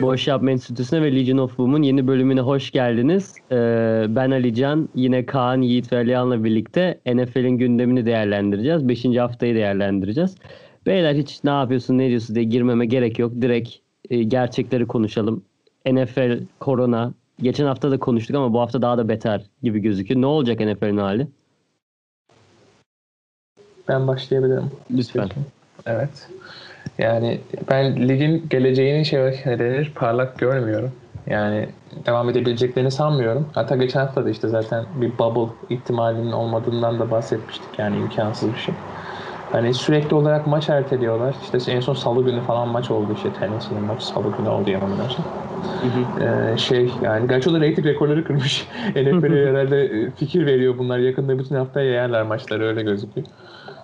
Boş Yapma Enstitüsü'ne ve Legion of Boom'un yeni bölümüne hoş geldiniz. Ee, ben Alican, yine Kaan, Yiğit ve Alihan'la birlikte NFL'in gündemini değerlendireceğiz. Beşinci haftayı değerlendireceğiz. Beyler hiç ne yapıyorsun, ne diyorsun diye girmeme gerek yok. Direkt e, gerçekleri konuşalım. NFL, korona. Geçen hafta da konuştuk ama bu hafta daha da beter gibi gözüküyor. Ne olacak NFL'in hali? Ben başlayabilirim. Lütfen. Evet. Yani ben ligin geleceğini şey ne denir parlak görmüyorum. Yani devam edebileceklerini sanmıyorum. Hatta geçen hafta da işte zaten bir bubble ihtimalinin olmadığından da bahsetmiştik. Yani imkansız bir şey. Hani sürekli olarak maç erteliyorlar. İşte en son salı günü falan maç oldu işte Tennessee'nin maçı salı günü oldu yanılmıyorsam. Ee, şey yani gerçi o da rating rekorları kırmış. NFL'e herhalde e, fikir veriyor bunlar. Yakında bütün hafta yayarlar maçları öyle gözüküyor.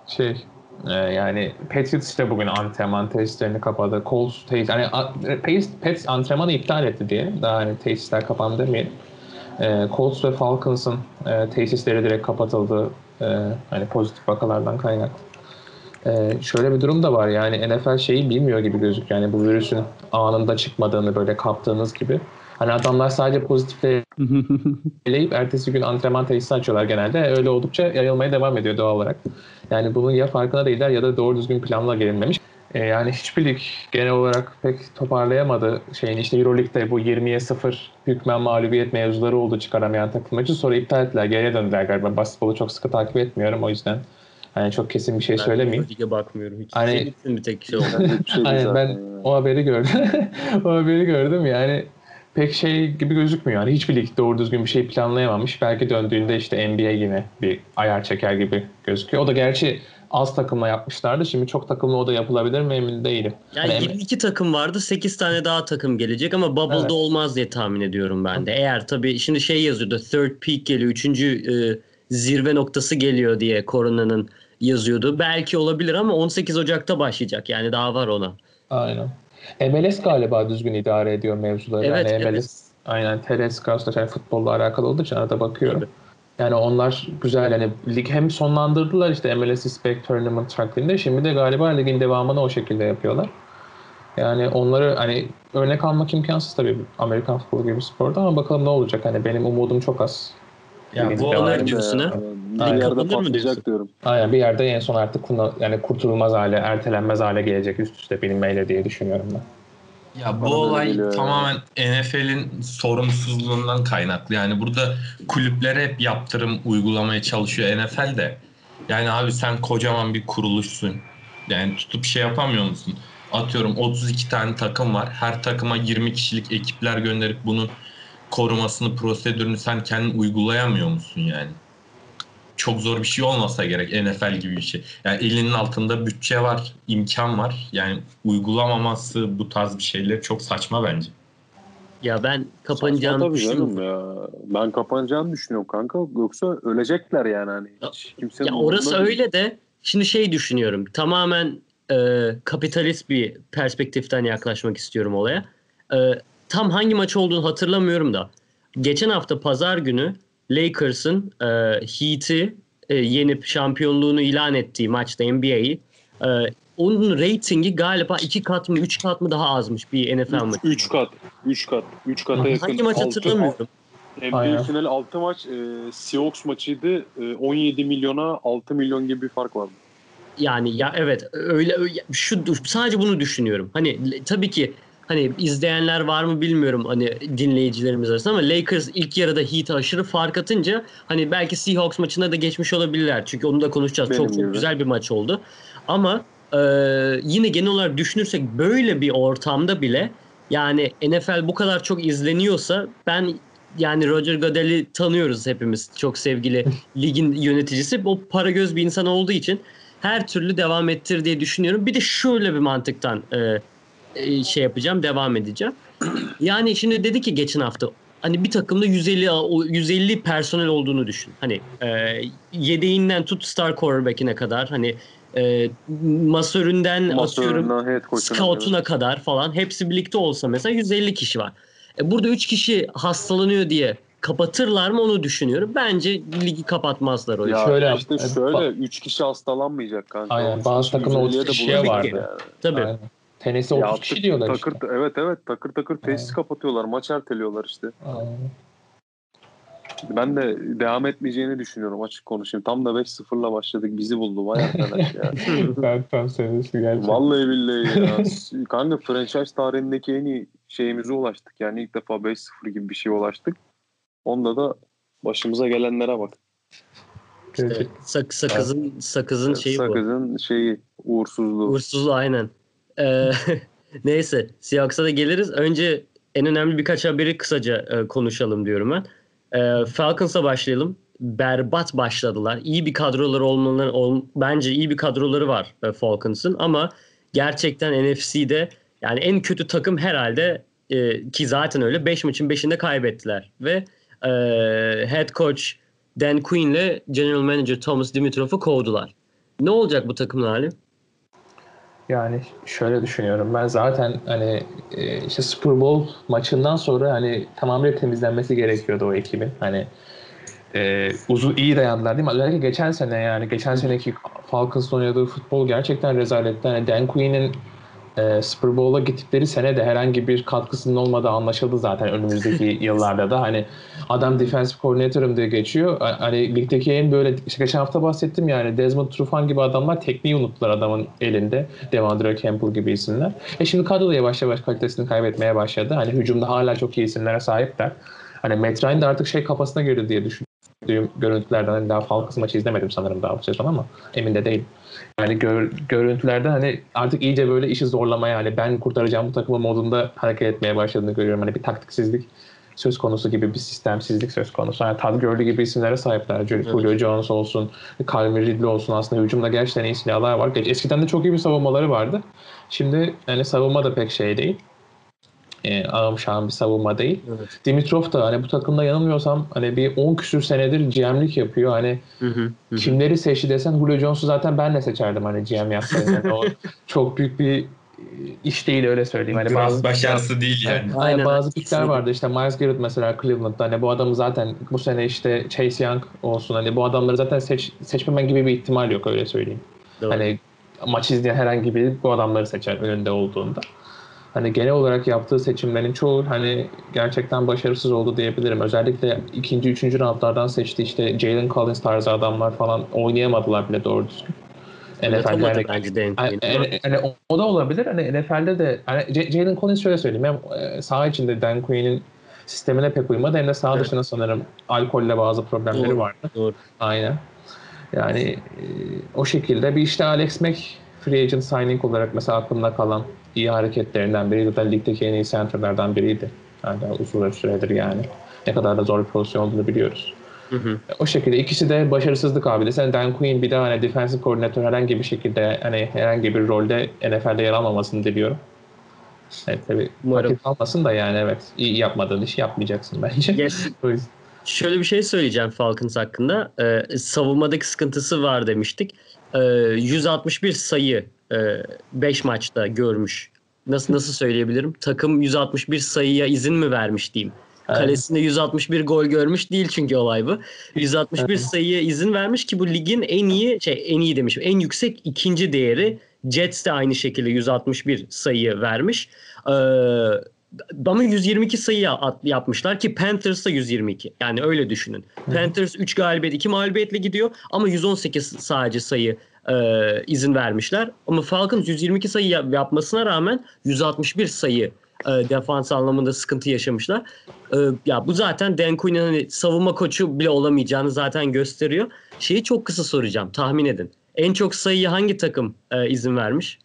Şey ee, yani Patriots işte bugün antrenman tesislerini kapadı. Colts tesis, hani Patriots, Patriots antrenmanı iptal etti diye. Daha hani tesisler kapandı demeyelim. Ee, Colts ve Falcons'ın e, tesisleri direkt kapatıldı. E, hani pozitif vakalardan kaynaklı. E, şöyle bir durum da var yani NFL şeyi bilmiyor gibi gözüküyor. Yani bu virüsün anında çıkmadığını böyle kaptığınız gibi. Hani adamlar sadece pozitifleyip ertesi gün antrenman tesisi açıyorlar genelde. Öyle oldukça yayılmaya devam ediyor doğal olarak. Yani bunun ya farkına değiller ya da doğru düzgün planla gelinmemiş. E, yani hiçbir lig genel olarak pek toparlayamadı şeyin işte Euroleague'de bu 20'ye 0 hükmen mağlubiyet mevzuları oldu çıkaramayan takım maçı. Sonra iptal ettiler. Geriye döndüler galiba. Basketbolu çok sıkı takip etmiyorum o yüzden. Yani çok kesin bir şey ben söylemeyeyim. Ben bakmıyorum. Hiç hani, bir tek şey oldu. Aynen ben o haberi gördüm. o haberi gördüm yani pek şey gibi gözükmüyor. Yani hiçbir lig doğru düzgün bir şey planlayamamış. Belki döndüğünde işte NBA yine bir ayar çeker gibi gözüküyor. O da gerçi az takımla yapmışlardı. Şimdi çok takımla o da yapılabilir mi emin değilim. Yani hani 22 takım vardı. 8 tane daha takım gelecek ama Bubble'da evet. olmaz diye tahmin ediyorum ben de. Eğer tabii şimdi şey yazıyordu. Third peak geliyor. Üçüncü e, zirve noktası geliyor diye koronanın yazıyordu. Belki olabilir ama 18 Ocak'ta başlayacak. Yani daha var ona. Aynen. MLS galiba düzgün idare ediyor mevzuları. Evet, yani MLS evet. aynen TRS Scout'la yani futbolla alakalı olduğu için arada bakıyorum. Tabii. Yani onlar güzel yani lig hem sonlandırdılar işte MLS Spec Tournament şeklinde. Şimdi de galiba ligin devamını o şekilde yapıyorlar. Yani onları hani örnek almak imkansız tabii Amerikan futbolu gibi bir sporda ama bakalım ne olacak. Hani benim umudum çok az. Ya bu ne diyorsun ha? Bir yerde patlayacak diyorum. Aynen bir yerde en son artık yani kurtulmaz hale, ertelenmez hale gelecek üst üste bilinmeyle diye düşünüyorum ben. Ya bu Bana olay tamamen NFL'in sorumsuzluğundan kaynaklı. Yani burada kulüplere hep yaptırım uygulamaya çalışıyor NFL de. Yani abi sen kocaman bir kuruluşsun. Yani tutup şey yapamıyor musun? Atıyorum 32 tane takım var. Her takıma 20 kişilik ekipler gönderip bunun korumasını, prosedürünü sen kendin uygulayamıyor musun yani? Çok zor bir şey olmasa gerek NFL gibi bir şey. Yani elinin altında bütçe var, imkan var. Yani uygulamaması bu tarz bir şeyler çok saçma bence. Ya ben kapanacağını düşünüyorum. ya. Ben kapanacağını düşünüyorum kanka. Yoksa ölecekler yani hani. Hiç ya orası öyle de şimdi şey düşünüyorum. Tamamen e, kapitalist bir perspektiften yaklaşmak istiyorum olaya. E, tam hangi maç olduğunu hatırlamıyorum da geçen hafta pazar günü Lakers'ın e, Heat'i e, yenip şampiyonluğunu ilan ettiği maçta NBA'yi e, onun reytingi galiba iki kat mı üç kat mı daha azmış bir NFL maçı. Üç kat. Üç kat. Üç kata yakın. Hangi maç hatırlamıyorum. NBA finali 6 maç e, Seahawks maçıydı. E, 17 milyona 6 milyon gibi bir fark vardı. Yani ya evet öyle, öyle şu sadece bunu düşünüyorum. Hani tabii ki hani izleyenler var mı bilmiyorum hani dinleyicilerimiz arasında ama Lakers ilk yarıda Heat'e aşırı fark atınca hani belki Seahawks maçında da geçmiş olabilirler. Çünkü onu da konuşacağız. Benim çok gibi. çok güzel bir maç oldu. Ama e, yine genel olarak düşünürsek böyle bir ortamda bile yani NFL bu kadar çok izleniyorsa ben yani Roger Goodell'i tanıyoruz hepimiz. Çok sevgili ligin yöneticisi. O para göz bir insan olduğu için her türlü devam ettir diye düşünüyorum. Bir de şöyle bir mantıktan e, e, şey yapacağım, devam edeceğim. Yani şimdi dedi ki geçen hafta hani bir takımda 150 150 personel olduğunu düşün. Hani e, yedeğinden tut star quarterback'ine kadar hani e, masöründen atıyorum scout'una kadar falan hepsi birlikte olsa mesela 150 kişi var. E, burada 3 kişi hastalanıyor diye kapatırlar mı onu düşünüyorum. Bence ligi kapatmazlar o ya şöyle işte şöyle 3 kişi hastalanmayacak kanka. Aynen bazı takımda 30 kişiye vardı. Yani. Tabii. Aynen. Tennessee 30 kişi diyorlar takır, işte. Evet evet takır takır tesis kapatıyorlar. Maç erteliyorlar işte. Aynen. Ben de devam etmeyeceğini düşünüyorum açık konuşayım. Tam da 5-0'la başladık. Bizi buldu vay arkadaş ya. ben tam senesi gerçekten. Vallahi billahi ya. Kanka franchise tarihindeki en iyi şeyimize ulaştık. Yani ilk defa 5-0 gibi bir şeye ulaştık. Onda da başımıza gelenlere bak. İşte sak, sakızın sakızın şeyi bu. Sakızın şeyi uğursuzluğu. Uğursuzluğu aynen. Ee, neyse Seahawks'a da geliriz. Önce en önemli birkaç haberi kısaca e, konuşalım diyorum ben. Ee, Falcons'a başlayalım. Berbat başladılar. İyi bir kadroları olmaları ol, bence iyi bir kadroları var e, Falcons'ın ama gerçekten NFC'de yani en kötü takım herhalde e, ki zaten öyle 5 maçın 5'inde kaybettiler ve e, head coach Dan Quinn ile general manager Thomas Dimitrov'u kovdular. Ne olacak bu takımın hali? Yani şöyle düşünüyorum. Ben zaten hani e, işte Super Bowl maçından sonra hani tamamıyla temizlenmesi gerekiyordu o ekibin. Hani e, uzun iyi dayandılar değil mi? Özellikle geçen sene yani geçen seneki Falcons'ın oynadığı futbol gerçekten rezaletti. Hani Dan Quinn'in e, Super Bowl'a gittikleri sene de herhangi bir katkısının olmadığı anlaşıldı zaten önümüzdeki yıllarda da. Hani adam defensive coordinator'ım diye geçiyor. Hani ligdeki en böyle işte geçen hafta bahsettim yani Desmond Trufant gibi adamlar tekniği unuttular adamın elinde. Devandre Campbell gibi isimler. E şimdi kadro da yavaş yavaş kalitesini kaybetmeye başladı. Hani hücumda hala çok iyi isimlere sahipler. Hani Matt Ryan de artık şey kafasına girdi diye düşündüğüm görüntülerden hani daha Falcons maçı izlemedim sanırım daha bu sezon ama emin de değilim. Yani gör, görüntülerde hani artık iyice böyle işi zorlamaya hani ben kurtaracağım bu takımı modunda hareket etmeye başladığını görüyorum. Hani bir taktiksizlik söz konusu gibi bir sistemsizlik söz konusu. Yani Todd Gurley gibi isimlere sahipler. Julio Jones olsun, Calvin Ridley olsun aslında hücumda gerçekten iyi silahlar var. Eskiden de çok iyi bir savunmaları vardı. Şimdi yani savunma da pek şey değil. E, ağım şahım bir savunma değil. Evet. Dimitrov da hani bu takımda yanılmıyorsam hani bir 10 küsür senedir GM'lik yapıyor. Hani Hı hı, hı. kimleri seçti desen Julio Jones'u zaten ben de seçerdim hani GM yapsaydı. Yani o çok büyük bir iş değil öyle söyleyeyim. Hani Biraz bazı başarısı değil yani. Evet, Aynen. bazı pikler vardı işte Miles Garrett mesela Cleveland'da hani bu adamı zaten bu sene işte Chase Young olsun hani bu adamları zaten seç, seçmemen gibi bir ihtimal yok öyle söyleyeyim. Doğru. Hani maç izleyen herhangi biri bu adamları seçer önünde olduğunda. Hani genel olarak yaptığı seçimlerin çoğu hani gerçekten başarısız oldu diyebilirim. Özellikle ikinci, üçüncü roundlardan seçti işte Jalen Collins tarzı adamlar falan oynayamadılar bile doğru düzgün. NFL'de bence Dan Hani, hani- hani o- o da olabilir. Hani NFL'de de hani Jalen Collins şöyle söyleyeyim. Hem e, saha içinde Dan Quinn'in sistemine pek uymadı hem de saha Evet. dışında sanırım alkolle bazı problemleri Doğru. vardı. Doğru. Aynen. Yani e, o şekilde bir işte Alex Mack free agent signing olarak mesela aklımda kalan iyi hareketlerinden biriydi. Zaten ligdeki en iyi centerlardan biriydi. Yani uzun süredir yani. Ne kadar da zor bir pozisyon olduğunu biliyoruz. Hı hı. O şekilde ikisi de başarısızlık abi. Sen Dan Quinn bir daha hani defensive koordinatör herhangi bir şekilde hani herhangi bir rolde NFL'de yer almamasını diliyorum. Evet tabii Umarım. almasın da yani evet iyi yapmadığın işi yapmayacaksın bence. Yes. O yüzden- Şöyle bir şey söyleyeceğim Falcons hakkında. Ee, savunmadaki sıkıntısı var demiştik. Ee, 161 sayı 5 maçta görmüş. Nasıl nasıl söyleyebilirim? Takım 161 sayıya izin mi vermiş diyeyim. Kalesinde 161 gol görmüş değil çünkü olay bu. 161 Evet. sayıya izin vermiş ki bu ligin en iyi şey en iyi demişim. En yüksek ikinci değeri. Jets de aynı şekilde 161 sayı vermiş. Ee, ama 122 sayı yapmışlar ki Panthers da 122. Yani öyle düşünün. Panthers 3 galibiyet 2 mağlubiyetle gidiyor ama 118 sadece sayı e, izin vermişler. Ama Falcons 122 sayı yap- yapmasına rağmen 161 sayı e, defans anlamında sıkıntı yaşamışlar. E, ya bu zaten Dan Quinn'in hani savunma koçu bile olamayacağını zaten gösteriyor. Şeyi çok kısa soracağım. Tahmin edin. En çok sayıyı hangi takım e, izin vermiş?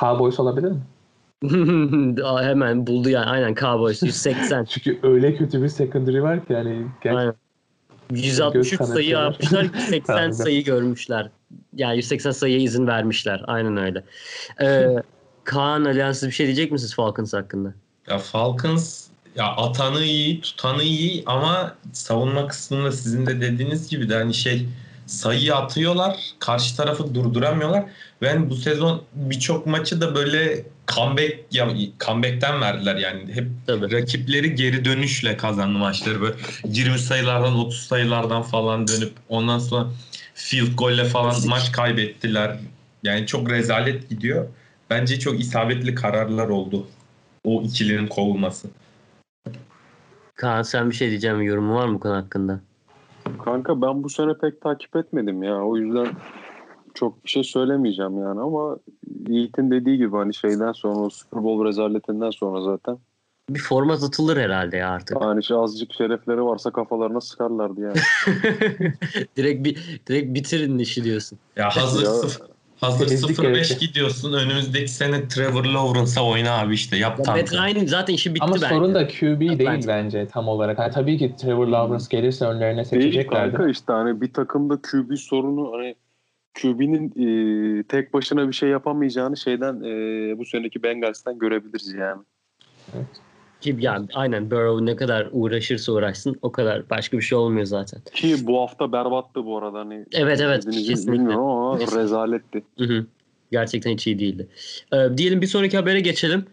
Cowboys olabilir mi? Aa, Hemen buldu yani. Aynen Cowboys 180. Çünkü öyle kötü bir secondary var ki yani gerçekten Aynen. 163 Göz sayı yapmışlar, 180 Aynen. sayı görmüşler. Yani 180 sayıya izin vermişler. Aynen öyle. Ee, Kaan Alihan siz bir şey diyecek misiniz Falcons hakkında? Ya Falcons ya atanı iyi, tutanı iyi ama savunma kısmında sizin de dediğiniz gibi de hani şey sayı atıyorlar, karşı tarafı durduramıyorlar. Ve hani bu sezon birçok maçı da böyle comeback ya comeback'ten verdiler yani. Hep Tabii. rakipleri geri dönüşle kazandı maçları böyle 20 sayılardan 30 sayılardan falan dönüp ondan sonra field golle falan Fizik. maç kaybettiler. Yani çok rezalet gidiyor. bence çok isabetli kararlar oldu. O ikilinin kovulması. Kaan sen bir şey diyeceğim yorumu var mı bu konu hakkında? Kanka ben bu sene pek takip etmedim ya. O yüzden çok bir şey söylemeyeceğim yani ama Yiğit'in dediği gibi hani şeyden sonra o Super Bowl rezaletinden sonra zaten Bir format atılır herhalde ya artık. hani şey azıcık şerefleri varsa kafalarına sıkarlardı yani. direkt bir direkt bitirin işi diyorsun. Ya hazır Ya- hazır Temizlik 0-5 gerekli. gidiyorsun. Önümüzdeki sene Trevor Lawrence'a oyna abi işte. Yap Ya. Matt Ryan'in zaten işi bitti Ama bence. sorun da QB değil Bence. bence tam olarak. Ha, tabii ki Trevor Lawrence gelirse önlerine Değil seçeceklerdi. kanka işte hani bir takımda QB sorunu hani QB'nin e, tek başına bir şey yapamayacağını şeyden e, bu seneki Bengals'tan görebiliriz yani. Ki yani aynen Burrow ne kadar uğraşırsa uğraşsın o kadar başka bir şey olmuyor zaten. Ki bu hafta berbattı bu arada hani. Evet, evet, kesinlikle. Ama rezaletti. Hı hı. Gerçekten hiç iyi değildi. Ee, diyelim bir sonraki habere geçelim.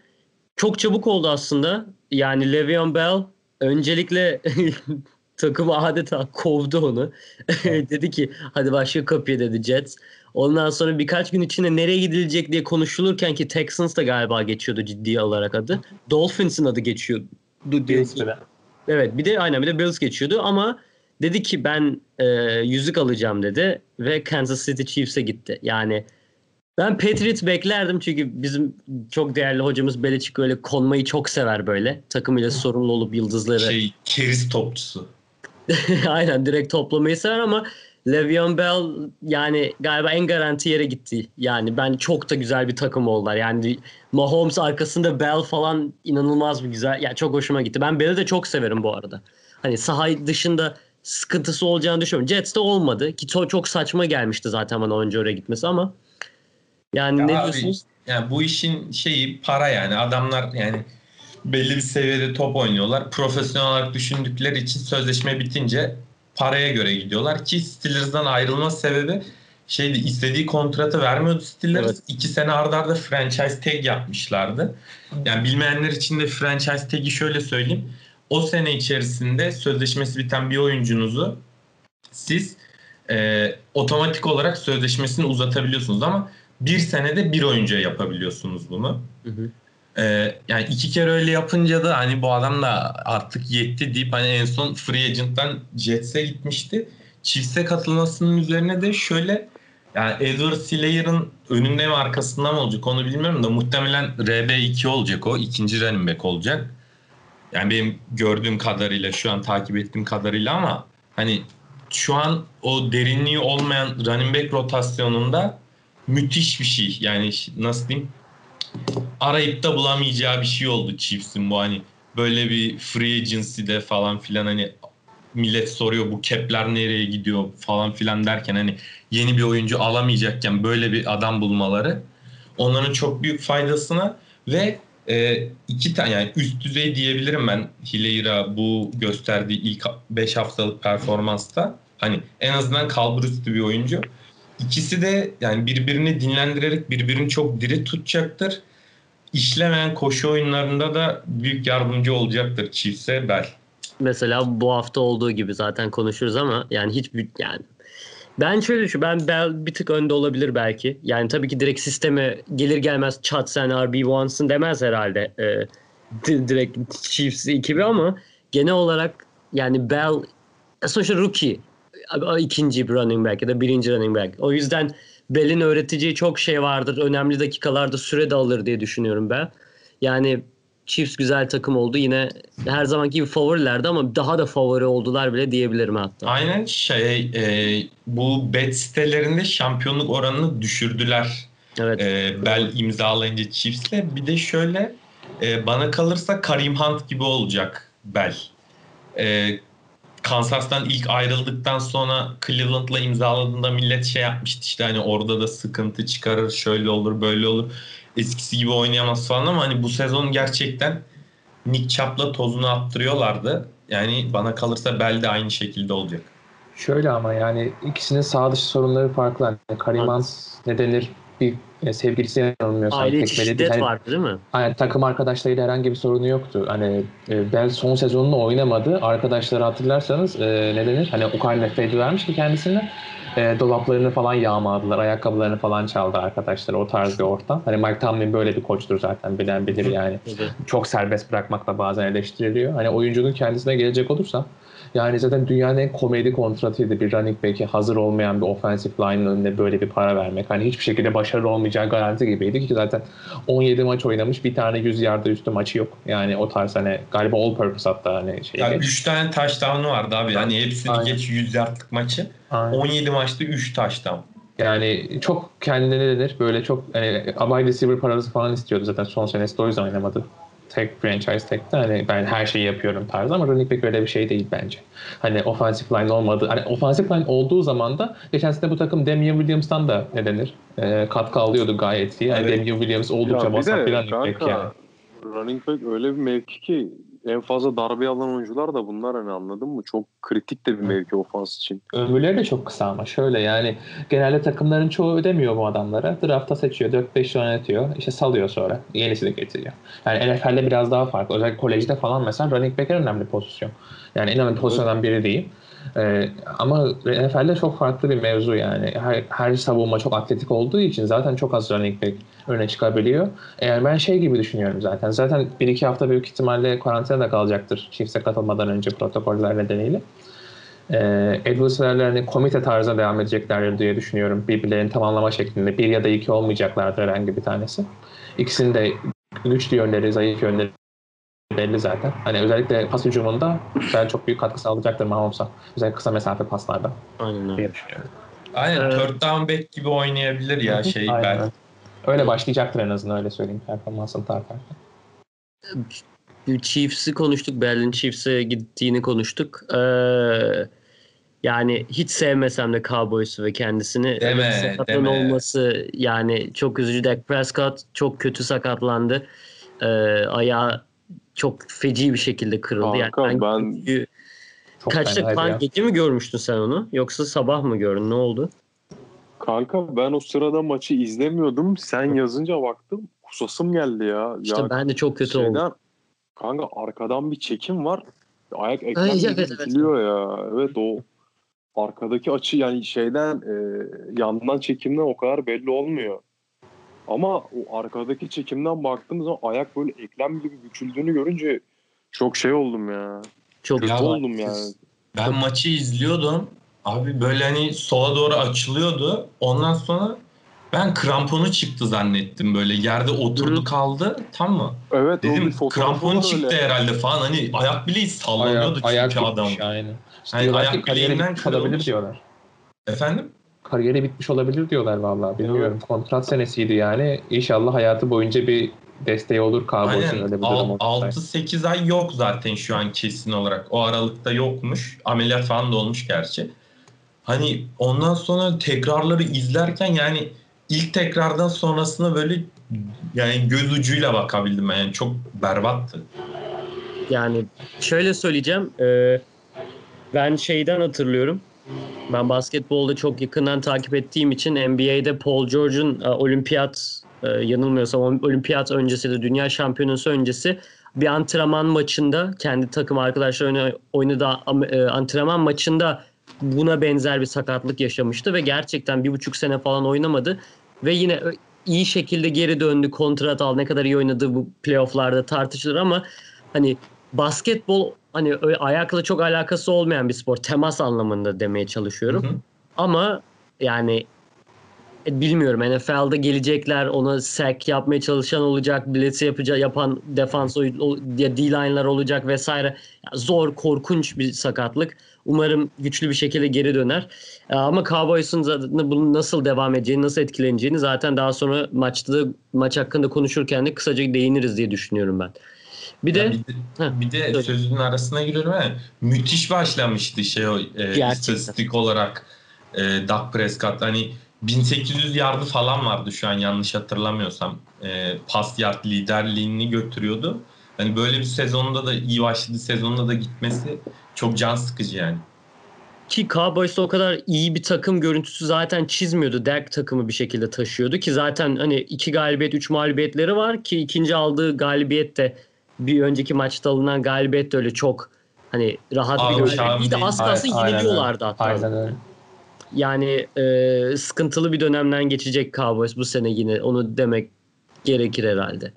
Çok çabuk oldu aslında. Yani Le'Veon Bell öncelikle takımı adeta kovdu onu. dedi ki hadi başka kapıya dedi Jets. Ondan sonra birkaç gün içinde nereye gidilecek diye konuşulurken ki Texans da galiba geçiyordu ciddi olarak adı. Dolphins'in adı geçiyordu. diye- Evet bir de aynen bir de Bills geçiyordu ama dedi ki ben e, yüzük alacağım dedi ve Kansas City Chiefs'e gitti. Yani ben Patriots beklerdim çünkü bizim çok değerli hocamız Belichick öyle konmayı çok sever böyle. Takımıyla sorumlu olup yıldızları Şey keriz topçusu. aynen direkt toplamayı sever ama Le'Veon Bell yani galiba en garanti yere gitti. Yani ben çok da güzel bir takım oldular. Yani Mahomes arkasında Bell falan inanılmaz bir güzel. Yani çok hoşuma gitti. Ben Bell'i de çok severim bu arada. Hani saha dışında sıkıntısı olacağını düşünüyorum. Jets'te olmadı ki çok, çok saçma gelmişti zaten bana önce oraya gitmesi ama yani Ya ne abi, diyorsunuz? Yani bu işin şeyi para yani. Adamlar yani belli bir seviyede top oynuyorlar. Profesyonel olarak düşündükleri için sözleşme bitince paraya göre gidiyorlar ki Steelers'dan ayrılma sebebi şeydi istediği kontratı vermiyordu Steelers. Evet. İki sene ardarda arda franchise tag yapmışlardı. Yani bilmeyenler için de franchise tag'i şöyle söyleyeyim. O sene içerisinde sözleşmesi biten bir oyuncunuzu siz e, otomatik olarak sözleşmesini uzatabiliyorsunuz ama bir senede bir oyuncuya yapabiliyorsunuz bunu. Hı hı. Ee, yani iki kere öyle yapınca da hani bu adam da artık yetti deyip hani en son free agent'tan Jets'e gitmişti. Chiefs'e katılmasının üzerine de şöyle yani Edward Slayer'ın önünde mi arkasında mı olacak onu bilmiyorum da muhtemelen RB2 olacak o. ikinci running back olacak. Yani benim gördüğüm kadarıyla şu an takip ettiğim kadarıyla ama hani şu an o derinliği olmayan running back rotasyonunda müthiş bir şey. Yani nasıl diyeyim? Arayıp da bulamayacağı bir şey oldu Chiefs'in bu hani böyle bir free agency'de falan filan hani millet soruyor bu cap'ler nereye gidiyor falan filan derken hani yeni bir oyuncu alamayacakken böyle bir adam bulmaları onların çok büyük faydasına ve e, iki tane yani üst düzey diyebilirim ben Hileira bu gösterdiği ilk 5 haftalık performansta hani en azından kalbur üstü bir oyuncu. İkisi de yani birbirini dinlendirerek birbirini çok diri tutacaktır. İşlemeyen koşu oyunlarında da büyük yardımcı olacaktır Chiefs'e Bell. Mesela bu hafta olduğu gibi zaten konuşuruz ama yani hiç yani ben şöyle şu ben Bell bir tık önde olabilir belki. Yani tabii ki direkt sisteme gelir gelmez çat sen RB1'sın demez herhalde. Ee, di- direkt Chiefs ekibi ama genel olarak yani Bell sonuçta rookie ikinci bir running back ya da birinci running back. O yüzden Bell'in öğreteceği çok şey vardır. Önemli dakikalarda süre de alır diye düşünüyorum ben. Yani Chiefs güzel takım oldu. Yine her zamanki gibi favorilerdi ama daha da favori oldular bile diyebilirim hatta. Aynen şey e, bu bet sitelerinde şampiyonluk oranını düşürdüler. Evet. E, Bell imzalayınca Chiefs'le. Bir de şöyle e, bana kalırsa Karim Hunt gibi olacak Bell. E, Kansas'tan ilk ayrıldıktan sonra Cleveland'la imzaladığında millet şey yapmıştı işte hani orada da sıkıntı çıkarır şöyle olur böyle olur eskisi gibi oynayamaz falan ama hani bu sezon gerçekten Nick Chubb'la tozunu attırıyorlardı. Yani bana kalırsa Bell de aynı şekilde olacak. Şöyle ama yani ikisinin sağ dışı sorunları farklı. Yani Karim Evet. Ne denir bir e, sevgilisi yanılmıyorsam Aile içi tekmeledi. şiddet Hani- vardı değil mi? Yani takım arkadaşlarıyla herhangi bir sorunu yoktu. Hani e, Bell son sezonunu oynamadı. Arkadaşları hatırlarsanız e, ne denir? Hani o kadar nefret vermiş ki kendisine. e, dolaplarını falan yağmaladılar. Ayakkabılarını falan çaldı arkadaşlar. O tarz bir ortam. Hani Mike Tomlin böyle bir koçtur zaten. Bilen bilir yani. Çok serbest bırakmakla bazen eleştiriliyor. Hani oyuncunun kendisine gelecek olursa yani zaten dünyanın en komedi kontratıydı bir running back'e hazır olmayan bir offensive line'ın önüne böyle bir para vermek. Hani hiçbir şekilde başarılı olmayacağı garanti gibiydi ki zaten 17 maç oynamış bir tane 100 yarda üstü maçı yok. Yani o tarz hani galiba all purpose hatta hani şey. Ya 3 tane touchdown'u vardı abi. Hani hepsini Aynen. geç 100 yardlık maçı. Aynen. 17 maçta 3 touchdown. Yani çok kendine ne denir böyle çok hani wide receiver parası falan istiyordu zaten son senesi de o yüzden oynamadı. Tek franchise tekte hani ben her şeyi yapıyorum tarzı ama running back öyle bir şey değil bence. Hani offensive line olmadı. Hani offensive line olduğu zaman da geçen sene bu takım Damian Williams'tan da ne denir? E, katkı alıyordu gayet iyi. Yani Evet. Damian Williams oldukça Ya bir vasat bir running back yani. running back öyle bir mevki ki en fazla darbe alan oyuncular da bunlar hani anladın mı? Çok kritik de bir mevki ofans için. Ömürleri de çok kısa ama şöyle yani genelde takımların çoğu ödemiyor bu adamlara. Drafta seçiyor, 4-5 oynatıyor, işte salıyor sonra. Yenisini getiriyor. Yani NFL'de biraz daha farklı. Özellikle kolejde falan mesela running back en önemli pozisyon. Yani en önemli pozisyondan biri değil. Ee, ama NFL'de çok farklı bir mevzu yani. Her, her savunma çok atletik olduğu için zaten çok az running back öne çıkabiliyor. Eğer ben şey gibi düşünüyorum zaten. Zaten 1-2 hafta büyük ihtimalle karantinada kalacaktır Chiefs'e katılmadan önce protokoller nedeniyle. Ee, Edwards'larla hani komite tarzına devam edeceklerdir diye düşünüyorum. Birbirlerini tamamlama şeklinde. Bir ya da iki olmayacaklardır herhangi bir tanesi. İkisinin de güçlü yönleri, zayıf yönleri belli zaten. Hani özellikle pas hücumunda ben çok büyük katkı sağlayacaktır Mahomes'a. Özellikle kısa mesafe paslarda Aynen öyle. Aynen Evet. third down back gibi oynayabilir ya şey Aynen. ben. Öyle başlayacaktır en azından öyle söyleyeyim performansını tartarken. Chiefs'i konuştuk. Berlin Chiefs'e gittiğini konuştuk. Ee, yani hiç sevmesem de Cowboys'u ve kendisini Deme, sakatlığın deme. olması yani çok üzücü. Dak Prescott çok kötü sakatlandı. Ee, ayağı çok feci bir şekilde kırıldı. Kanka, yani ben- fenaydı kan ya. gece mi görmüştün sen onu? Yoksa sabah mı gördün? Ne oldu? Kanka ben o sırada maçı izlemiyordum. Sen yazınca baktım. Kusasım geldi ya. İşte ya ben de çok kötü şeyden, oldum. Kanka arkadan bir çekim var. Ayak Ay, eklem evet, evet. ya. Evet o arkadaki açı yani şeyden e, yandan çekimden o kadar belli olmuyor. Ama o arkadaki çekimden baktığımız zaman ayak böyle eklem gibi büküldüğünü görünce çok şey oldum ya. Çok Kötü Ya bak, oldum yani. Ben maçı izliyordum. Abi böyle hani sola doğru açılıyordu. Ondan sonra ben kramponu çıktı zannettim böyle. Yerde oturdu Hı. kaldı. Tam mı? Evet Dedim krampon çıktı öyle. herhalde falan. Hani ayak bileği sallanıyordu Ayak, çünkü ayak adam. aynen. İşte Yani ayak bileğinden kırılmış. diyorlar. Efendim? Kariyeri bitmiş olabilir diyorlar vallahi bilmiyorum. Kontrat senesiydi yani. İnşallah hayatı boyunca bir desteği olur Cowboys'un öyle bir durum olursa. 6-8 ay yok zaten şu an kesin olarak. O aralıkta yokmuş. Ameliyat falan da olmuş gerçi. Hani ondan sonra tekrarları izlerken yani ilk tekrardan sonrasına böyle yani göz ucuyla bakabildim ben. Yani çok berbattı. Yani şöyle söyleyeceğim. e, ben şeyden hatırlıyorum. Ben basketbolda çok yakından takip ettiğim için NBA'de Paul George'un e, olimpiyat e, yanılmıyorsam olimpiyat öncesi de dünya şampiyonası öncesi bir antrenman maçında kendi takım arkadaşları oynadığı e, antrenman maçında buna benzer bir sakatlık yaşamıştı ve gerçekten bir buçuk sene falan oynamadı ve yine iyi şekilde geri döndü kontrat al ne kadar iyi oynadığı bu playofflarda tartışılır ama hani basketbol hani ayakla çok alakası olmayan bir spor temas anlamında demeye çalışıyorum. Hı hı. Ama yani e, bilmiyorum NFL'de gelecekler ona sack yapmaya çalışan olacak, blitz yapacak yapan defans ya D-line'lar olacak vesaire. Zor, korkunç bir sakatlık. Umarım güçlü bir şekilde geri döner. E, Ama Cowboys'un bunun nasıl devam edeceğini, nasıl etkileneceğini zaten daha sonra maçta da maç hakkında konuşurken de kısaca değiniriz diye düşünüyorum ben. Bir Ya de bir de, Heh, bir de söyle. sözünün arasına giriyorum ama müthiş başlamıştı şey o e, Gerçekten. istatistik olarak e, Dak Prescott hani 1800 yardı falan vardı şu an yanlış hatırlamıyorsam. E, pas yard liderliğini götürüyordu. Hani böyle bir sezonda da iyi başladı sezonda da gitmesi çok can sıkıcı yani. Ki Cowboys'ta o kadar iyi bir takım görüntüsü zaten çizmiyordu. Dak takımı bir şekilde taşıyordu ki zaten hani iki galibiyet, üç mağlubiyetleri var ki ikinci aldığı galibiyet de bir önceki maçta alınan galibiyet de öyle çok hani rahat Abi, bir galibiyet değil. az kalsın yeniliyorlardı hatta. Aynen öyle. yani e, sıkıntılı bir dönemden geçecek Cowboys bu sene yine onu demek gerekir herhalde.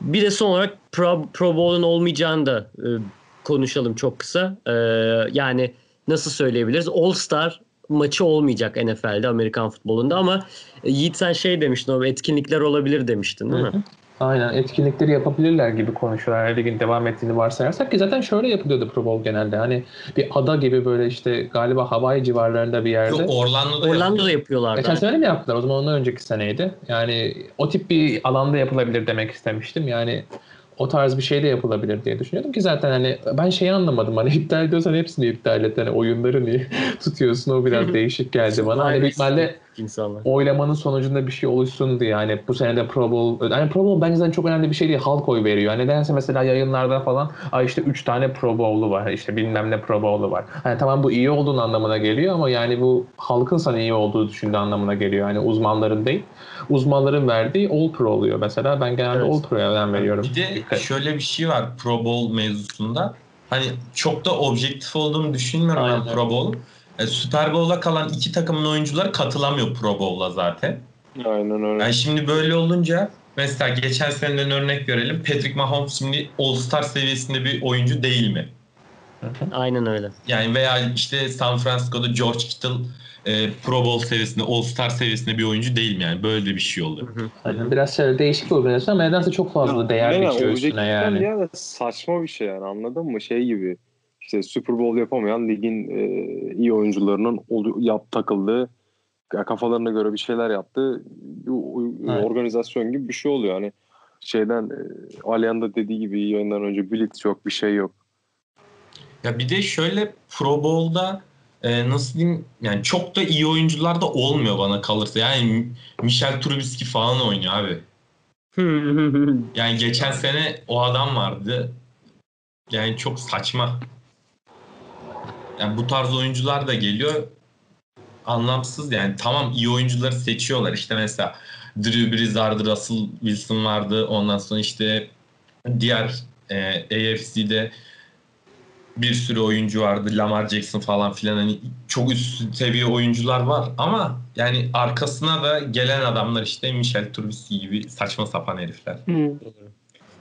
Bir de son olarak Pro, Pro Bowl'un olmayacağını da e, konuşalım çok kısa. E, yani nasıl söyleyebiliriz? All Star maçı olmayacak NFL'de Amerikan futbolunda ama e, Yiğit sen şey demiştin o etkinlikler olabilir demiştin değil mi? Aynen etkinlikleri yapabilirler gibi konuşuyorlar. Her ligin devam ettiğini varsayarsak ki zaten şöyle yapılıyordu Pro Bowl genelde. Hani bir ada gibi böyle işte galiba Hawaii civarlarında bir yerde. Yok, Orlando'da, Orlando'da yapıyorlardı. Geçen sene mi yaptılar? O zaman ondan önceki seneydi. Yani o tip bir alanda yapılabilir demek istemiştim. Yani o tarz bir şey de yapılabilir diye düşünüyordum ki zaten hani ben şeyi anlamadım hani iptal ediyorsan hepsini iptal et hani oyunları niye tutuyorsun o biraz değişik geldi bana. Hani büyük insanlar. oylamanın sonucunda bir şey oluşsun diye yani bu sene de Pro Bowl hani Pro Bowl bence çok önemli bir şey değil halk oy veriyor. Hani nedense mesela yayınlarda falan ay işte 3 tane Pro Bowl'lu var işte bilmem ne Pro Bowl'lu var. Hani tamam bu iyi olduğunu anlamına geliyor ama yani bu halkın sana iyi olduğu düşündüğü anlamına geliyor. Yani uzmanların değil. Uzmanların verdiği All Pro oluyor mesela. Ben genelde Evet. All Pro'ya önem veriyorum. Bir de şöyle bir şey var Pro Bowl mevzusunda. Hani çok da objektif olduğunu düşünmüyorum Aynen. ben Pro Bowl. E, Super Bowl'a kalan iki takımın oyuncuları katılamıyor Pro Bowl'a zaten. Aynen öyle. Yani şimdi böyle olunca mesela geçen seneden örnek verelim. Patrick Mahomes şimdi All-Star seviyesinde bir oyuncu değil mi? Aynen öyle. Yani veya işte San Francisco'da George Kittle e, Pro Bowl seviyesinde, All-Star seviyesinde bir oyuncu değil mi? Yani böyle de bir şey hı. Aynen. Biraz şöyle değişik bir organizasyon ama nedense çok fazla Ya, değer biçiyor üstüne yani. Ya saçma bir şey yani anladın mı? Şey gibi işte Super Bowl yapamayan ligin e, iyi oyuncularının olu- yap takıldığı kafalarına göre bir şeyler yaptığı bir Evet. organizasyon gibi bir şey oluyor. Hani şeyden e, Alihan da dediği gibi iyi yayından önce blitz yok bir şey yok. Ya bir de şöyle Pro Bowl'da e, nasıl diyeyim yani çok da iyi oyuncular da olmuyor bana kalırsa. Yani Michel Trubisky falan oynuyor abi. Yani geçen sene o adam vardı. Yani çok saçma. Yani bu tarz oyuncular da geliyor. Anlamsız yani. Tamam iyi oyuncuları seçiyorlar. İşte mesela Drew Brees vardı, Russell Wilson vardı. Ondan sonra işte diğer e, AFC'de bir sürü oyuncu vardı. Lamar Jackson falan filan hani çok üst seviye oyuncular var ama yani arkasına da gelen adamlar işte Michel Trubisky gibi saçma sapan herifler.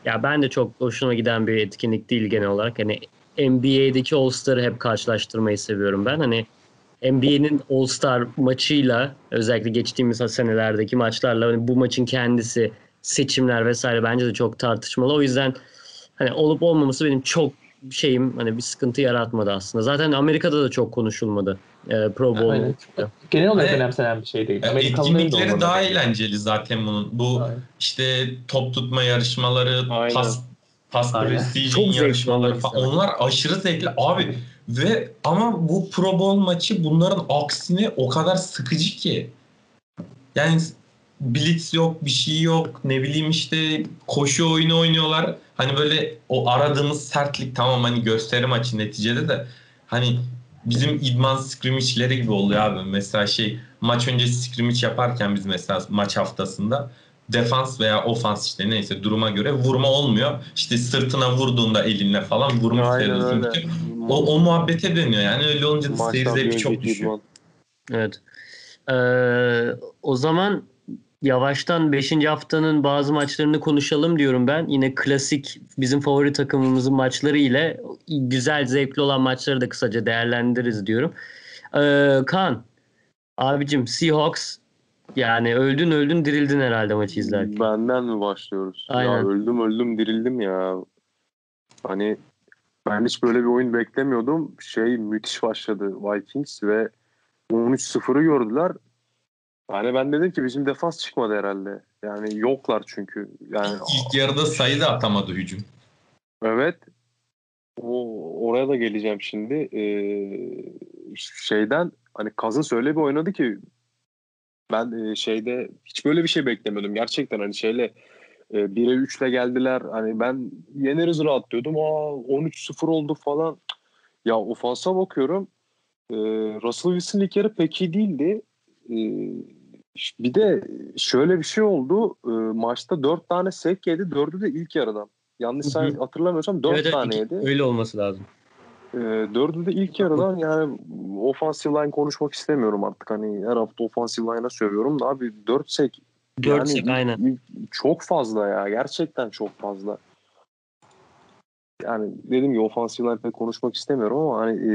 Ya ben de çok hoşuma giden bir etkinlik değil genel olarak. Hani NBA'deki All-Star'ı hep karşılaştırmayı seviyorum ben. Hani NBA'nin All-Star maçıyla özellikle geçtiğimiz senelerdeki maçlarla hani bu maçın kendisi seçimler vesaire bence de çok tartışmalı. O yüzden hani olup olmaması benim çok şeyim hani bir sıkıntı yaratmadı aslında. Zaten Amerika'da da çok konuşulmadı. Ee, Pro Bowl. Aynen. Genel olarak Ve- önemsenen bir şey değil. E, Etkinlikleri daha eğlenceli zaten bunun. Bu Aynen. işte top tutma yarışmaları, Aynen. pas pas Aynen. precision yarışmaları onlar falan. Onlar aşırı zevkli abi. Ve ama bu Pro Bowl maçı bunların aksine o kadar sıkıcı ki. Yani blitz yok, bir şey yok. Ne bileyim işte koşu oyunu oynuyorlar. Hani böyle o aradığımız sertlik tamam hani gösteri maçı neticede de hani bizim idman scrimmage'leri gibi oluyor abi. Mesela şey maç öncesi scrimmage yaparken biz mesela maç haftasında defans veya ofans işte neyse duruma göre vurma olmuyor. İşte sırtına vurduğunda elinle falan vurmuş sayılıyorsun. O, o muhabbete dönüyor yani öyle olunca da seyir zevki çok düşüyor. Evet. Ee, o zaman yavaştan 5. haftanın bazı maçlarını konuşalım diyorum ben. Yine klasik bizim favori takımımızın maçları ile güzel zevkli olan maçları da kısaca değerlendiririz diyorum. Ee, Kaan, abicim Seahawks yani öldün öldün dirildin herhalde maçı izlerken. Benden mi başlıyoruz? Aynen. Ya öldüm öldüm dirildim ya. Hani ben hiç böyle bir oyun beklemiyordum. Şey müthiş başladı Vikings ve 13-0'ı gördüler. Yani ben dedim ki bizim defans çıkmadı herhalde. Yani yoklar çünkü. Yani İlk yarıda sayı da atamadı hücum. evet. O oraya da geleceğim şimdi. Ee, şeyden hani Cousins öyle bir oynadı ki ben e, şeyde hiç böyle bir şey beklemiyordum. Gerçekten hani şeyle e, 1'e 3'le geldiler. Hani ben yeneriz rahat diyordum. Aa 13-0 oldu falan. Ya ofansa bakıyorum. E, Russell Wilson ilk yarı pek iyi değildi. E, bir de şöyle bir şey oldu. E, maçta 4 tane sek yedi. 4'ü de ilk yarıdan. Yanlış hatırlamıyorsam 4 Evet, evet, tane iki- yedi. öyle olması lazım. E, dördü de ilk yarıdan yani offensive line konuşmak istemiyorum artık. Hani her hafta offensive line'a sövüyorum da abi 4 sek 4 yani sek aynen. çok fazla ya. Gerçekten çok fazla. Yani dedim ki offensive line pek konuşmak istemiyorum ama hani e,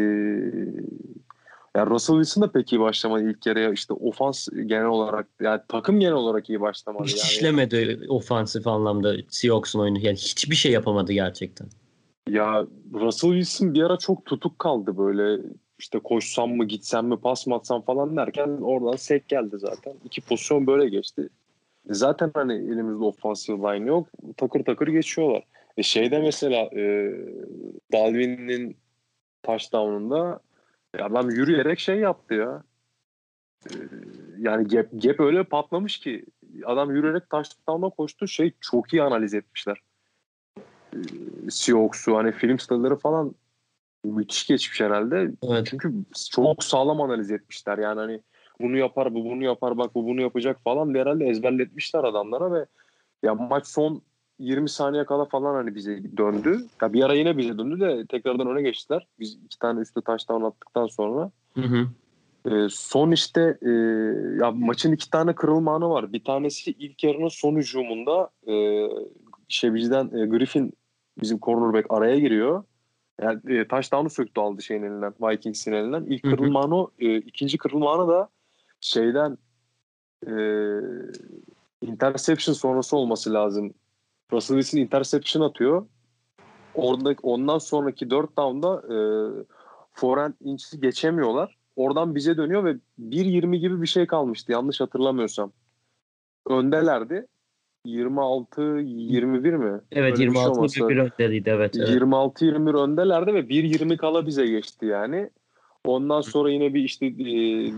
ya Russell Wilson da pek iyi başlamadı ilk yarıya. İşte ofans genel olarak yani takım genel olarak iyi başlamadı. Hiç yani. işlemedi ofansif anlamda Seahawks'un oyunu. Yani hiçbir şey yapamadı gerçekten. Ya Russell Wilson bir ara çok tutuk kaldı böyle işte koşsam mı gitsem mi pas mı atsam falan derken oradan sek geldi zaten. İki pozisyon böyle geçti. Zaten hani elimizde offensive line yok. Takır takır geçiyorlar. E şeyde mesela e, Dalvin'in touchdown'unda adam yürüyerek şey yaptı ya. E, yani gap, gap öyle patlamış ki adam yürüyerek touchdown'a koştu. Şey çok iyi analiz etmişler. E, Seahawks'u hani film study'ları falan müthiş geçmiş herhalde. Evet. Çünkü çok sağlam analiz etmişler. Yani hani bunu yapar, bu bunu yapar, bak bu bunu yapacak falan diye herhalde ezberletmişler adamlara ve ya maç son 20 saniye kala falan hani bize döndü. Ya bir ara yine bize döndü de tekrardan öne geçtiler. Biz iki tane üstte touchdown attıktan sonra. Hı hı. Ee, son işte e, ya maçın iki tane kırılma anı var. Bir tanesi ilk yarının son hücumunda e, şey bizden e, Griffin bizim cornerback araya giriyor. Yani e, touchdown'u söktü aldı şeyin elinden. Vikings'in elinden. İlk kırılma anı. E, ikinci kırılma anı da şeyden e, interception sonrası olması lazım. Russell Wilson interception atıyor. Orada, ondan sonraki 4 down'da e, forehand inç'i geçemiyorlar. Oradan bize dönüyor ve 1.20 gibi bir şey kalmıştı yanlış hatırlamıyorsam. Öndelerdi. 26-21 mi? Evet Öyle bir şey 26 bir bir önderiydi evet. evet. 26-21 öndelerdi ve 1.20 kala bize geçti yani. Ondan sonra yine bir işte e,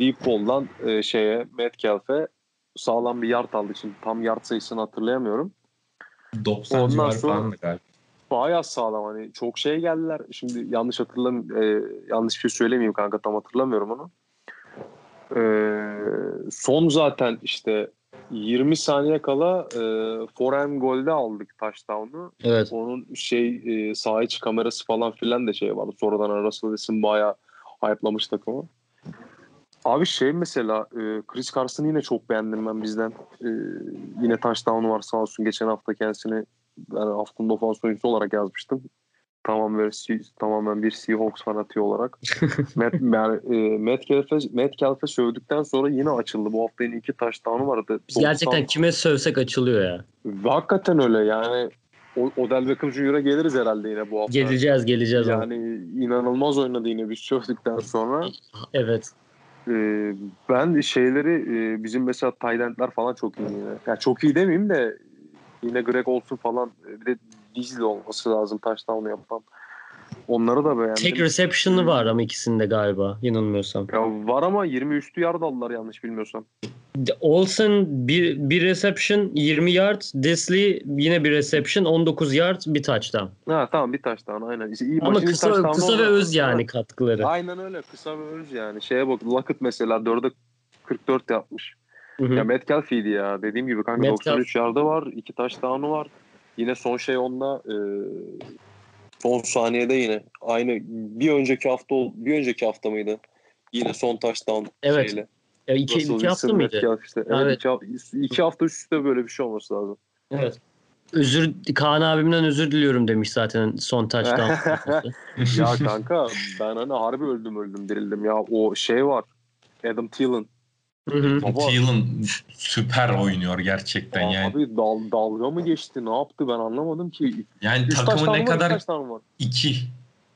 deep ball'dan e, şeye Metcalf'e sağlam bir yard aldı. Şimdi tam yard sayısını hatırlayamıyorum. 90 Ondan civarı sonra- falan galiba. Bayağı sağlam hani çok şey geldiler. Şimdi yanlış hatırlam e, yanlış bir şey söylemeyeyim kanka tam hatırlamıyorum onu. E, son zaten işte 20 saniye kala e, forehand golde aldık touchdown'u. Evet. Onun şey e, saha içi kamerası falan filan da şey vardı. Sonradan Russell Wilson bayağı hype'lamış takımı. Abi şey mesela e, Chris Carson'ı yine çok beğendim ben bizden. E, yine touchdown'u var sağ olsun. Geçen hafta kendisini yani haftanın ofans oyuncusu olarak yazmıştım. Tamam böyle tamamen bir Seahawks fanatiği olarak. Matt, yani, e, Metcalf'e, Metcalf'e sövdükten sonra yine açıldı. Bu hafta yine iki touchdown'u vardı. Biz gerçekten 90 kime sövsek açılıyor ya. ve Hakikaten öyle yani. O, Odell Beckham Jr.'a geliriz herhalde yine bu hafta. Geleceğiz geleceğiz. Yani inanılmaz oynadı yine biz sövdükten sonra. Evet. Ee, ben şeyleri e, bizim mesela Taylandlar falan çok iyi yine. Yani çok iyi demeyeyim de yine Greg olsun falan e, bir de Dizli olması lazım touchdown yapan. Onları da beğendim. Tek reception'ı var ama ikisinde galiba yanılmıyorsam. Ya var ama 20 üstü yard aldılar yanlış bilmiyorsam. Olsen bir, bir reception 20 yard. Disley yine bir reception 19 yard bir touchdown. Ha tamam bir touchdown aynen. İşte iyi, Ama kısa, kısa ve öz yani katkıları. Aynen öyle kısa ve öz yani. Şeye bak Lockett mesela 4'e 44 yapmış. Hı hı. Ya Metcalf iyiydi ya. Dediğim gibi kanka Metcalf- 93 yardı var. iki touchdown'u var. Yine son şey onda e, son saniyede yine aynı bir önceki hafta bir önceki hafta mıydı? Yine son touchdown Evet. şeyle. E, iki, Russell iki hafta mıydı? Metcalf işte. Evet, Evet. Iki, hafta, iki hafta üst üste böyle bir şey olması lazım. Evet. Özür Kaan abimden özür diliyorum demiş zaten son touchdown. ya kanka ben hani harbi öldüm öldüm dirildim ya. O şey var. Adam Thielen. Hı hı. Baba. Thielen süper oynuyor gerçekten yani. Abi dal, dalga mı geçti? Ne yaptı ben anlamadım ki. Yani Üç takımı ne var, kadar üç var. iki.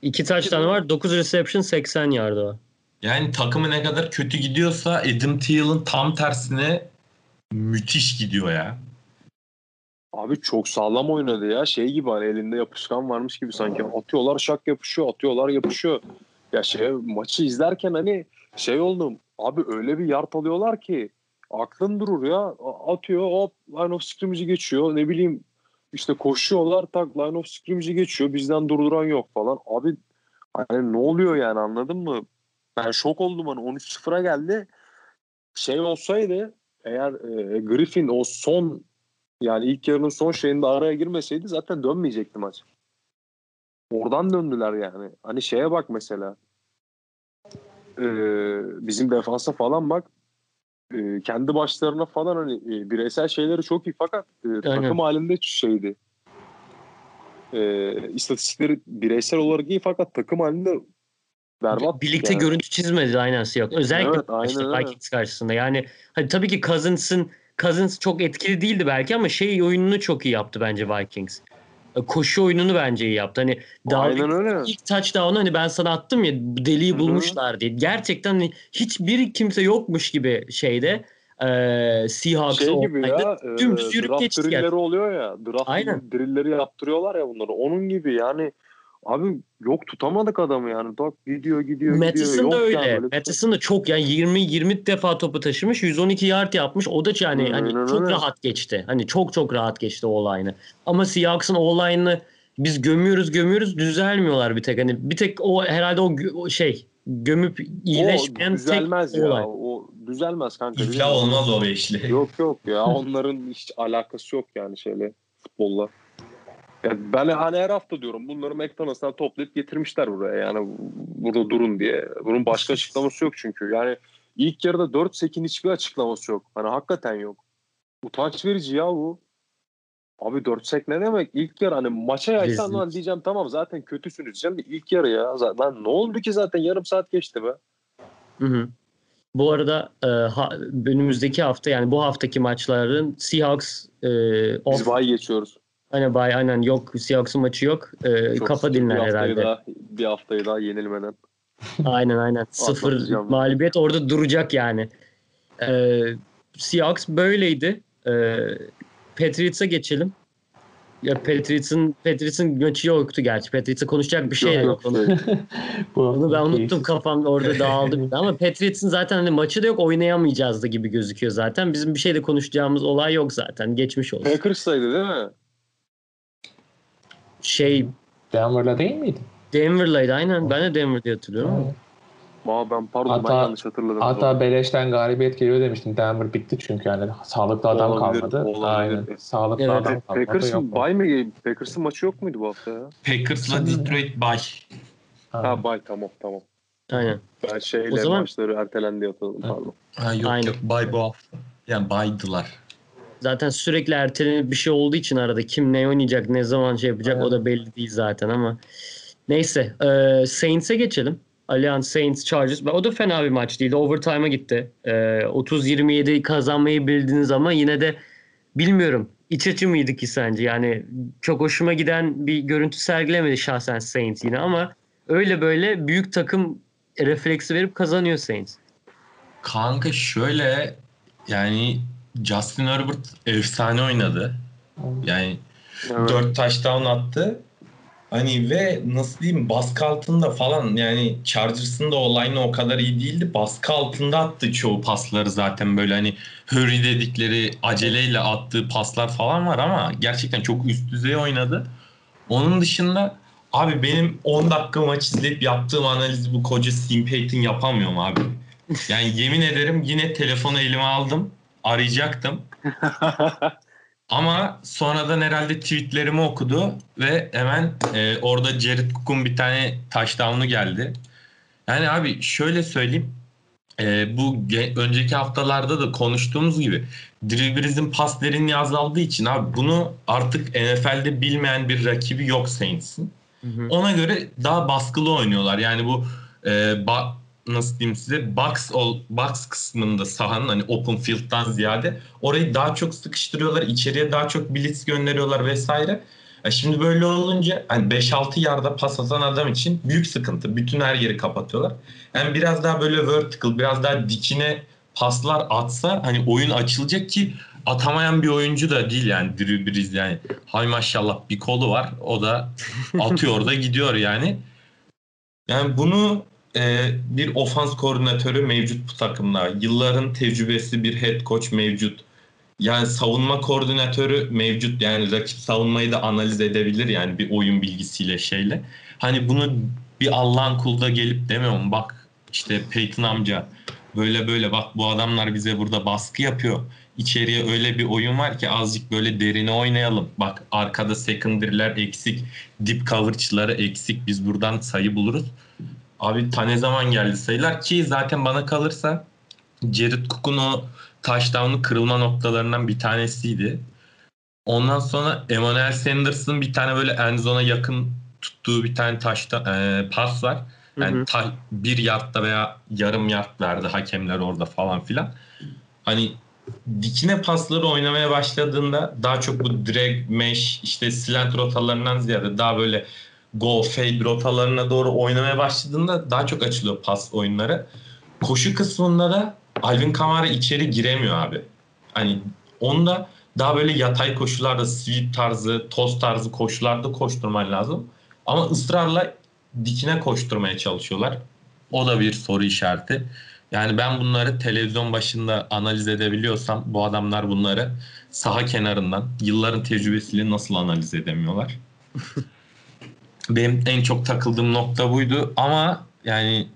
İki touchdown var. 9 reception 80 yard var. Yani takımı ne kadar kötü gidiyorsa Adam Thielen tam tersine müthiş gidiyor ya. Abi çok sağlam oynadı ya. Şey gibi hani elinde yapışkan varmış gibi sanki. Atıyorlar şak yapışıyor, atıyorlar yapışıyor. Ya şey maçı izlerken hani şey oldum. Abi öyle bir yard alıyorlar ki aklın durur ya. Atıyor hop line of scrimmage'i geçiyor. Ne bileyim işte koşuyorlar tak line of scrimmage'i geçiyor. Bizden durduran yok falan. Abi hani ne oluyor yani anladın mı? Ben şok oldum hani 13-0'a geldi. Şey olsaydı eğer e, Griffin o son yani ilk yarının son şeyinde araya girmeseydi zaten dönmeyecekti maç. Oradan döndüler yani. Hani şeye bak mesela. Ee, bizim defansa falan bak. Ee, kendi başlarına falan hani e, bireysel şeyleri çok iyi fakat e, takım halinde şeydi. Ee, istatistikleri bireysel olarak iyi fakat takım halinde berbat. Birlikte yani. görüntü çizmedi aynen Seahawks. Özellikle Evet, aynen işte. Vikings karşısında. Yani hani tabii ki Cousins'ın Cousins çok etkili değildi belki ama şey oyununu çok iyi yaptı bence Vikings. E, Koşu oyununu bence iyi yaptı. Hani daha Aynen öyle. ilk touchdown'u hani ben sana attım ya deliği bulmuşlar diye. Gerçekten hani hiçbir kimse yokmuş gibi şeyde e, Seahawks Şey gibi ya. e, dümdüz yürüp draft geçti drillleri gerçekten. oluyor ya. Draft Aynen. drillleri yaptırıyorlar ya bunları. Onun gibi yani abi yok tutamadık adamı yani. Tak gidiyor gidiyor gidiyor. Madison Yok da yani öyle. şey. Madison da çok yani 20 20 defa topu taşımış, 112 yard yapmış. O da yani Hı, hani aynen çok öyle. rahat geçti. Hani çok çok rahat geçti o olayını. Ama Seahawks'ın o olayını biz gömüyoruz gömüyoruz düzelmiyorlar bir tek. Hani bir tek o herhalde o, o şey gömüp iyileşmeyen o düzelmez tek ya. olay. O düzelmez kanka. İflah olmaz o beşli. Yok yok ya onların hiç alakası yok yani şeyle futbolla. Ya ben hani her hafta diyorum bunları McDonald's'tan toplayıp getirmişler buraya yani burada durun diye. Bunun başka açıklaması yok çünkü. Yani ilk yarıda 4 sekin hiçbir açıklaması yok. Hani hakikaten yok. Utanç verici ya bu. Abi 4 sek ne demek? İlk yarı hani maça yaysan lan diyeceğim tamam zaten kötüsünüz diyeceğim de ilk yarı ya. Zaten ne oldu ki zaten yarım saat geçti be. Hı hı. Bu arada e, ha, önümüzdeki hafta yani bu haftaki maçların Seahawks e, Biz off. bay geçiyoruz. Hani bay aynen yok Seahawks'ın maçı yok. E, Çok kafa dinler bir herhalde. Daha, bir haftayı daha yenilmeden. Aynen aynen. Sıfır mağlubiyet orada duracak yani. Ee, Seahawks böyleydi. Ee, Patriots'a geçelim. Ya Patriots'ın Patriots'ın maçı yoktu gerçi. Patriots'a konuşacak bir şey Yok, yok. Onu, Bu onu ben unuttum keyifsiz. kafam orada dağıldı bir de. Ama Patriots'ın zaten hani maçı da yok oynayamayacağız da gibi gözüküyor zaten. Bizim bir şeyle konuşacağımız olay yok zaten. Geçmiş olsun. Packers'taydı değil mi? Şey Denver'la değil miydi? Denver'laydı aynen. Ben de Denver diye hatırlıyorum. Aa ben pardon Hatta- ben yanlış hatırladım. Hatta beleşten galibiyet geliyor demiştin. Denver bitti çünkü yani sağlıklı adam Olabilir, kalmadı. olabilir. Aynen. Sağlıklı Evet. adam kalmadı. Packers'ın bay mı? Packers'ın maçı yok muydu bu hafta ya? Packers'la Detroit bay. Ha bay tamam tamam. Aynen. Ben şeyle O zaman- maçları ertelendi diye hatırladım pardon. Ha, yok Aynen. yok bay bu hafta. Yani baydılar. Zaten sürekli ertelenip bir şey olduğu için arada kim ne oynayacak, ne zaman şey yapacak o da belli değil zaten ama. Neyse. E, Saints'e geçelim. Allianz Saints Chargers. O da fena bir maç değildi. Overtime'a gitti. E, 30-27 kazanmayı bildiniz ama yine de bilmiyorum. İç açı mıydı ki sence? Yani çok hoşuma giden bir görüntü sergilemedi şahsen Saints yine ama öyle böyle büyük takım refleksi verip kazanıyor Saints. Kanka şöyle yani Justin Herbert efsane oynadı. Yani Evet. 4 touchdown attı. Hani ve nasıl diyeyim baskı altında falan yani Chargers'ın da olayını o kadar iyi değildi. Baskı altında attı çoğu pasları zaten böyle hani hurry dedikleri aceleyle attığı paslar falan var ama gerçekten çok üst düzey oynadı. Onun dışında abi benim 10 dakika maç izleyip yaptığım analizi bu koca Sim Payton yapamıyorum abi. Yani yemin ederim yine telefonu elime aldım. Arayacaktım. Ama sonradan herhalde tweetlerimi okudu ve hemen e, orada Jared Cook'un bir tane touchdown'u geldi. Yani abi şöyle söyleyeyim. E, bu önceki haftalarda da konuştuğumuz gibi Drew Brees'in pas derinliği azaldığı için abi bunu artık NFL'de bilmeyen bir rakibi yok Saints'in. Ona göre daha baskılı oynuyorlar. Yani bu e, ba- nasıl diyeyim size box ol box kısmında sahanın hani open field'dan ziyade orayı daha çok sıkıştırıyorlar. içeriye daha çok blitz gönderiyorlar vesaire. E şimdi böyle olunca hani 5-6 yarda pas atan adam için büyük sıkıntı. Bütün her yeri kapatıyorlar. Yani biraz daha böyle vertical, biraz daha dikine paslar atsa hani oyun açılacak ki atamayan bir oyuncu da değil yani Drew Brees yani. Hay maşallah bir kolu var. O da atıyor da gidiyor yani. Yani bunu e, bir ofans koordinatörü mevcut bu takımda. Yılların tecrübesi bir head coach mevcut. Yani savunma koordinatörü mevcut. Yani rakip savunmayı da analiz edebilir yani bir oyun bilgisiyle şeyle. Hani bunu bir Allah'ın kulu da gelip demiyorum bak işte Peyton amca Böyle böyle bak bu adamlar bize burada baskı yapıyor. İçeriye öyle bir oyun var ki azıcık böyle derine oynayalım. Bak arkada secondary'ler eksik, dip cover'çıları eksik. Biz buradan sayı buluruz. Abi ta ne zaman geldi sayılar ki zaten bana kalırsa Jared Cook'un o touchdown'u kırılma noktalarından bir tanesiydi. Ondan sonra Emmanuel Sanders'ın bir tane böyle end zone'a yakın tuttuğu bir tane taşta e, pas var. Hı Yani hı. ta- bir yardta veya yarım yard verdi hakemler orada falan filan. Hani dikine pasları oynamaya başladığında daha çok bu drag mesh işte slant rotalarından ziyade daha böyle go fade rotalarına doğru oynamaya başladığında daha çok açılıyor pas oyunları. Koşu kısmında da Alvin Kamara içeri giremiyor abi. Hani onda daha böyle yatay koşularda sweep tarzı, toz tarzı koşularda koşturman lazım. Ama ısrarla dikine koşturmaya çalışıyorlar. O da bir soru işareti. Yani ben bunları televizyon başında analiz edebiliyorsam bu adamlar bunları saha kenarından yılların tecrübesiyle nasıl analiz edemiyorlar? Benim en çok takıldığım nokta buydu ama yani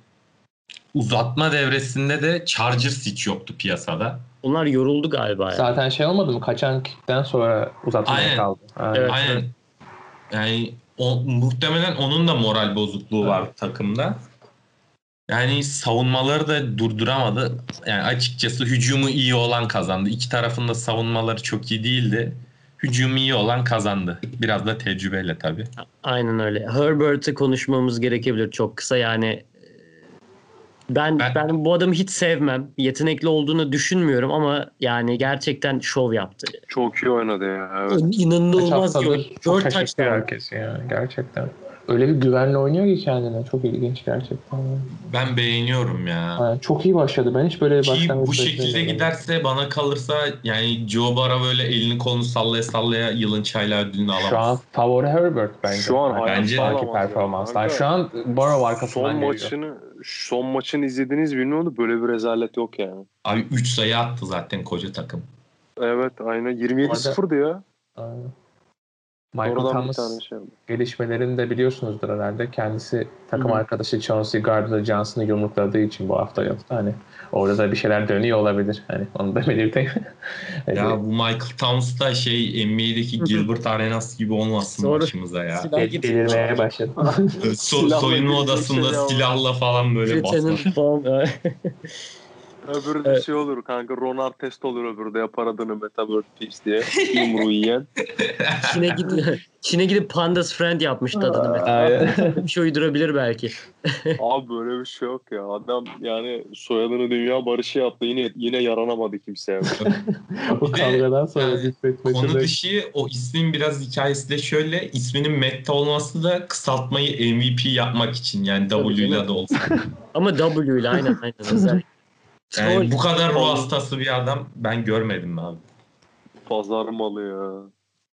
uzatma devresinde de Chargers hiç yoktu piyasada. Onlar yoruldu galiba. ya. Zaten şey olmadı mı? Kaçan kickten sonra uzatmaya Aynen. kaldı. Aynen. Evet. Aynen. Yani o, muhtemelen onun da moral bozukluğu var takımda. Yani savunmaları da durduramadı. Yani açıkçası hücumu iyi olan kazandı. İki tarafın da savunmaları çok iyi değildi. Hücumu iyi olan kazandı. Biraz da tecrübeyle tabii. Aynen öyle. Herbert'ı konuşmamız gerekebilir çok kısa yani. e, Ben, ben Ben- bu adamı hiç sevmem. Yetenekli olduğunu düşünmüyorum ama yani gerçekten şov yaptı. Çok iyi oynadı ya. Evet. İnanılmaz çok şaşırttı touchdown. herkes yani gerçekten. Öyle bir güvenle oynuyor ki kendine. Çok ilginç gerçekten. Ben beğeniyorum ya. Yani çok iyi başladı. Ben hiç böyle bir başlangıç bu şekilde giderse bana kalırsa yani Joe Barra böyle elini kolunu sallaya sallaya yılın çayla ödülünü alamaz. Şu an favori Herbert bence. Şu an Yani bence- sonraki alamaz ya. performanslar. Kanka, Şu an Burrow arkasından Son geliyor. maçını son maçını izlediniz bilmiyorum böyle bir rezalet yok yani. Abi 3 sayı attı zaten koca takım. Evet aynen 27-0'dı ya. Aynen. Michael Oradan Thomas şey oldu. gelişmelerini de biliyorsunuzdur herhalde. Kendisi takım Hı hı. arkadaşı Chauncey Gardner Johnson'ı yumrukladığı için bu hafta yoktu. Hani orada da bir şeyler dönüyor olabilir. Hani onu da belirteyim. Hani Ya bu Michael Thomas da şey NBA'deki Gilbert Arenas gibi olmasın Doğru. başımıza ya. Delirmeye başladı. So- soyunma odasında silahla falan böyle basmak. Öbürü Evet. şey olur kanka Ron Artest olur öbürü de yapar adını Meta World Peace diye. Yumruğu yiyen. Çin'e gidip Çin'e gidip Pandas Friend yapmıştı adını. Aynen. Bir şey uydurabilir belki. Abi böyle bir şey yok ya. Adam yani soyadını dünya barışı yaptı. Yine yine yaranamadı kimseye. o kavgadan sonra Big Konu dışı o ismin biraz hikayesi de şöyle isminin Mette olması da kısaltmayı MVP yapmak için yani W ile de olsa. Ama W ile aynen aynen. Yani bu kadar ruh hastası bir adam ben görmedim abi. Pazar malı ya.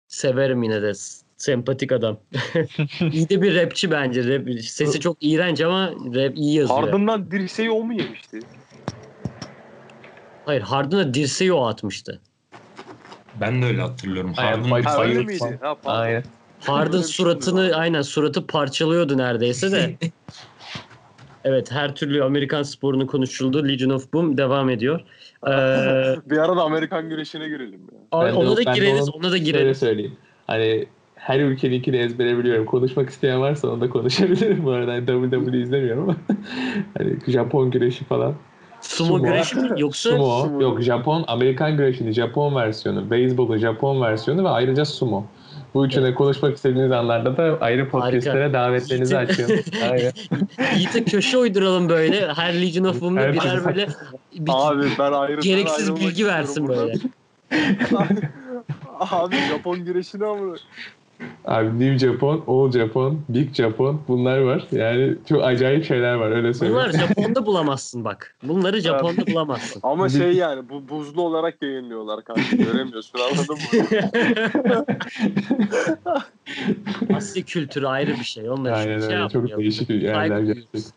Severim yine de. Sempatik adam. iyi de bir rapçi bence. Rap, sesi çok iğrenç ama rap iyi yazıyor. Ardından dirseği o mu yemişti? Hayır Harden'a dirseği o atmıştı. Ben de öyle hatırlıyorum. Aynen, Harden Mike Ha öyle Bayılır miydi? Ha, pardon. Öyle bir şey suratını aynen suratı parçalıyordu neredeyse de. evet her türlü Amerikan sporunu konuşuldu. Legion of Boom devam ediyor. Ee, Bir ara da Amerikan güreşine girelim ya. ay, Ben de- ona da gireriz, ona da Şöyle gireriz. söyleyeyim. Hani her ülkeninkini ezbere biliyorum. Konuşmak isteyen varsa onu da konuşabilirim bu arada. Hani WWE izlemiyorum ama. hani Japon güreşi falan. Sumo, Sumo. güreşi mi yoksa Sumo. Sumo. Yok Japon, Amerikan güreşinin Japon versiyonu, beyzbolun Japon versiyonu ve ayrıca sumo. Bu üçüne konuşmak istediğiniz anlarda da ayrı podcastlere davetlerinizi açıyorum. Aynen. Yiğit'e köşe uyduralım böyle. Her Legion of Boom'da birer böyle bir Abi ben ayrı gereksiz ben bilgi versin böyle. Abi Japon güreşine ama Abi New Japon, All Japon, Big Japon bunlar var. Yani çok acayip şeyler var öyle söyleyeyim. Bunlar Japon'da bulamazsın bak. Bunları Japon'da bulamazsın. ama şey yani bu buzlu olarak yayınlıyorlar kanka göremiyorsun anladın mı? Asya kültürü ayrı bir şey. Onları Aynen şey öyle. Çok değişik yerler Saygı gerçekten. duyuyoruz.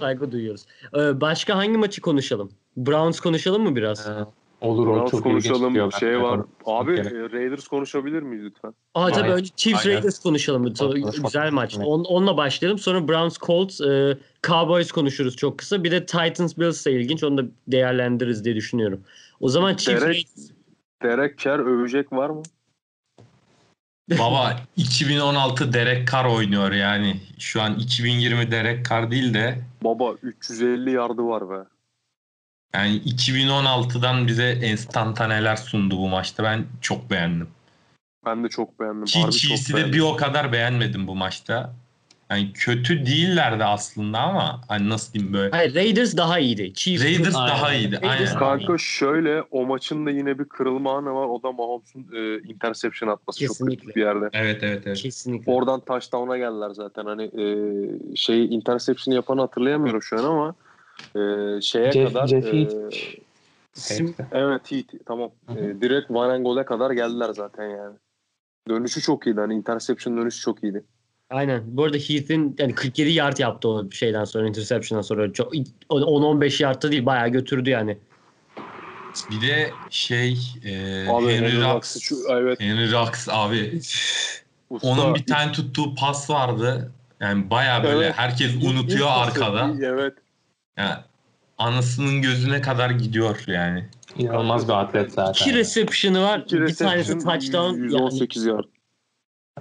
Saygı duyuyoruz. Ee, başka hangi maçı konuşalım? Browns konuşalım mı biraz? Ha, Olur o Browns çok konuşalım. Şey var. Abi e, Raiders konuşabilir miyiz lütfen? Aa tabii Aynen. önce Chiefs Aynen. Raiders konuşalım. Konuşmak Güzel maç. On, onunla başlayalım. Sonra Browns Colts, e, Cowboys konuşuruz çok kısa. Bir de Titans Bills de ilginç. Onu da değerlendiririz diye düşünüyorum. O zaman Chiefs Derek- Raiders. Derek Carr övecek var mı? Baba 2016 Derek Carr oynuyor yani. Şu an 2020 Derek Carr değil de Baba 350 yardı var be. Yani 2016'dan bize enstantaneler sundu bu maçta. Ben çok beğendim. Ben de çok beğendim. Ki çok Chiefs'i de bir o kadar beğenmedim bu maçta. Yani kötü değillerdi aslında ama hani nasıl diyeyim böyle. Hayır Raiders daha iyiydi. Chiefs Raiders Aynen. daha iyiydi. Raiders Aynen. Kanka şöyle o maçın da yine bir kırılma anı var. O da Mahomes'un e, interception atması çok Kesinlikle. kritik bir yerde. Evet evet evet. kesinlikle. Oradan touchdown'a geldiler zaten. Hani e, şey interception yapanı hatırlayamıyorum şu an ama e, şeye Jeff- kadar Jeff e. Sim- evet Heath tamam. E, direkt Van Engel'e kadar geldiler zaten yani. Dönüşü çok iyiydi. Hani interception dönüşü çok iyiydi. Aynen. Bu arada Heath'in yani 47 yard yaptı o şeyden sonra interception'dan sonra. Çok 10-15 yardta değil bayağı götürdü yani. Bir de şey e, Abi Henry Henry Rux. Şu- evet. Henry Rux abi. Usta, Onun bir tane tuttuğu pas vardı. Yani baya böyle Evet. herkes unutuyor ilk pası, arkada. Evet. Yani anasının gözüne kadar gidiyor yani. İnanılmaz bir atlet zaten. İki reception'ı var. İki bir tanesi touchdown. Yani 118 yard.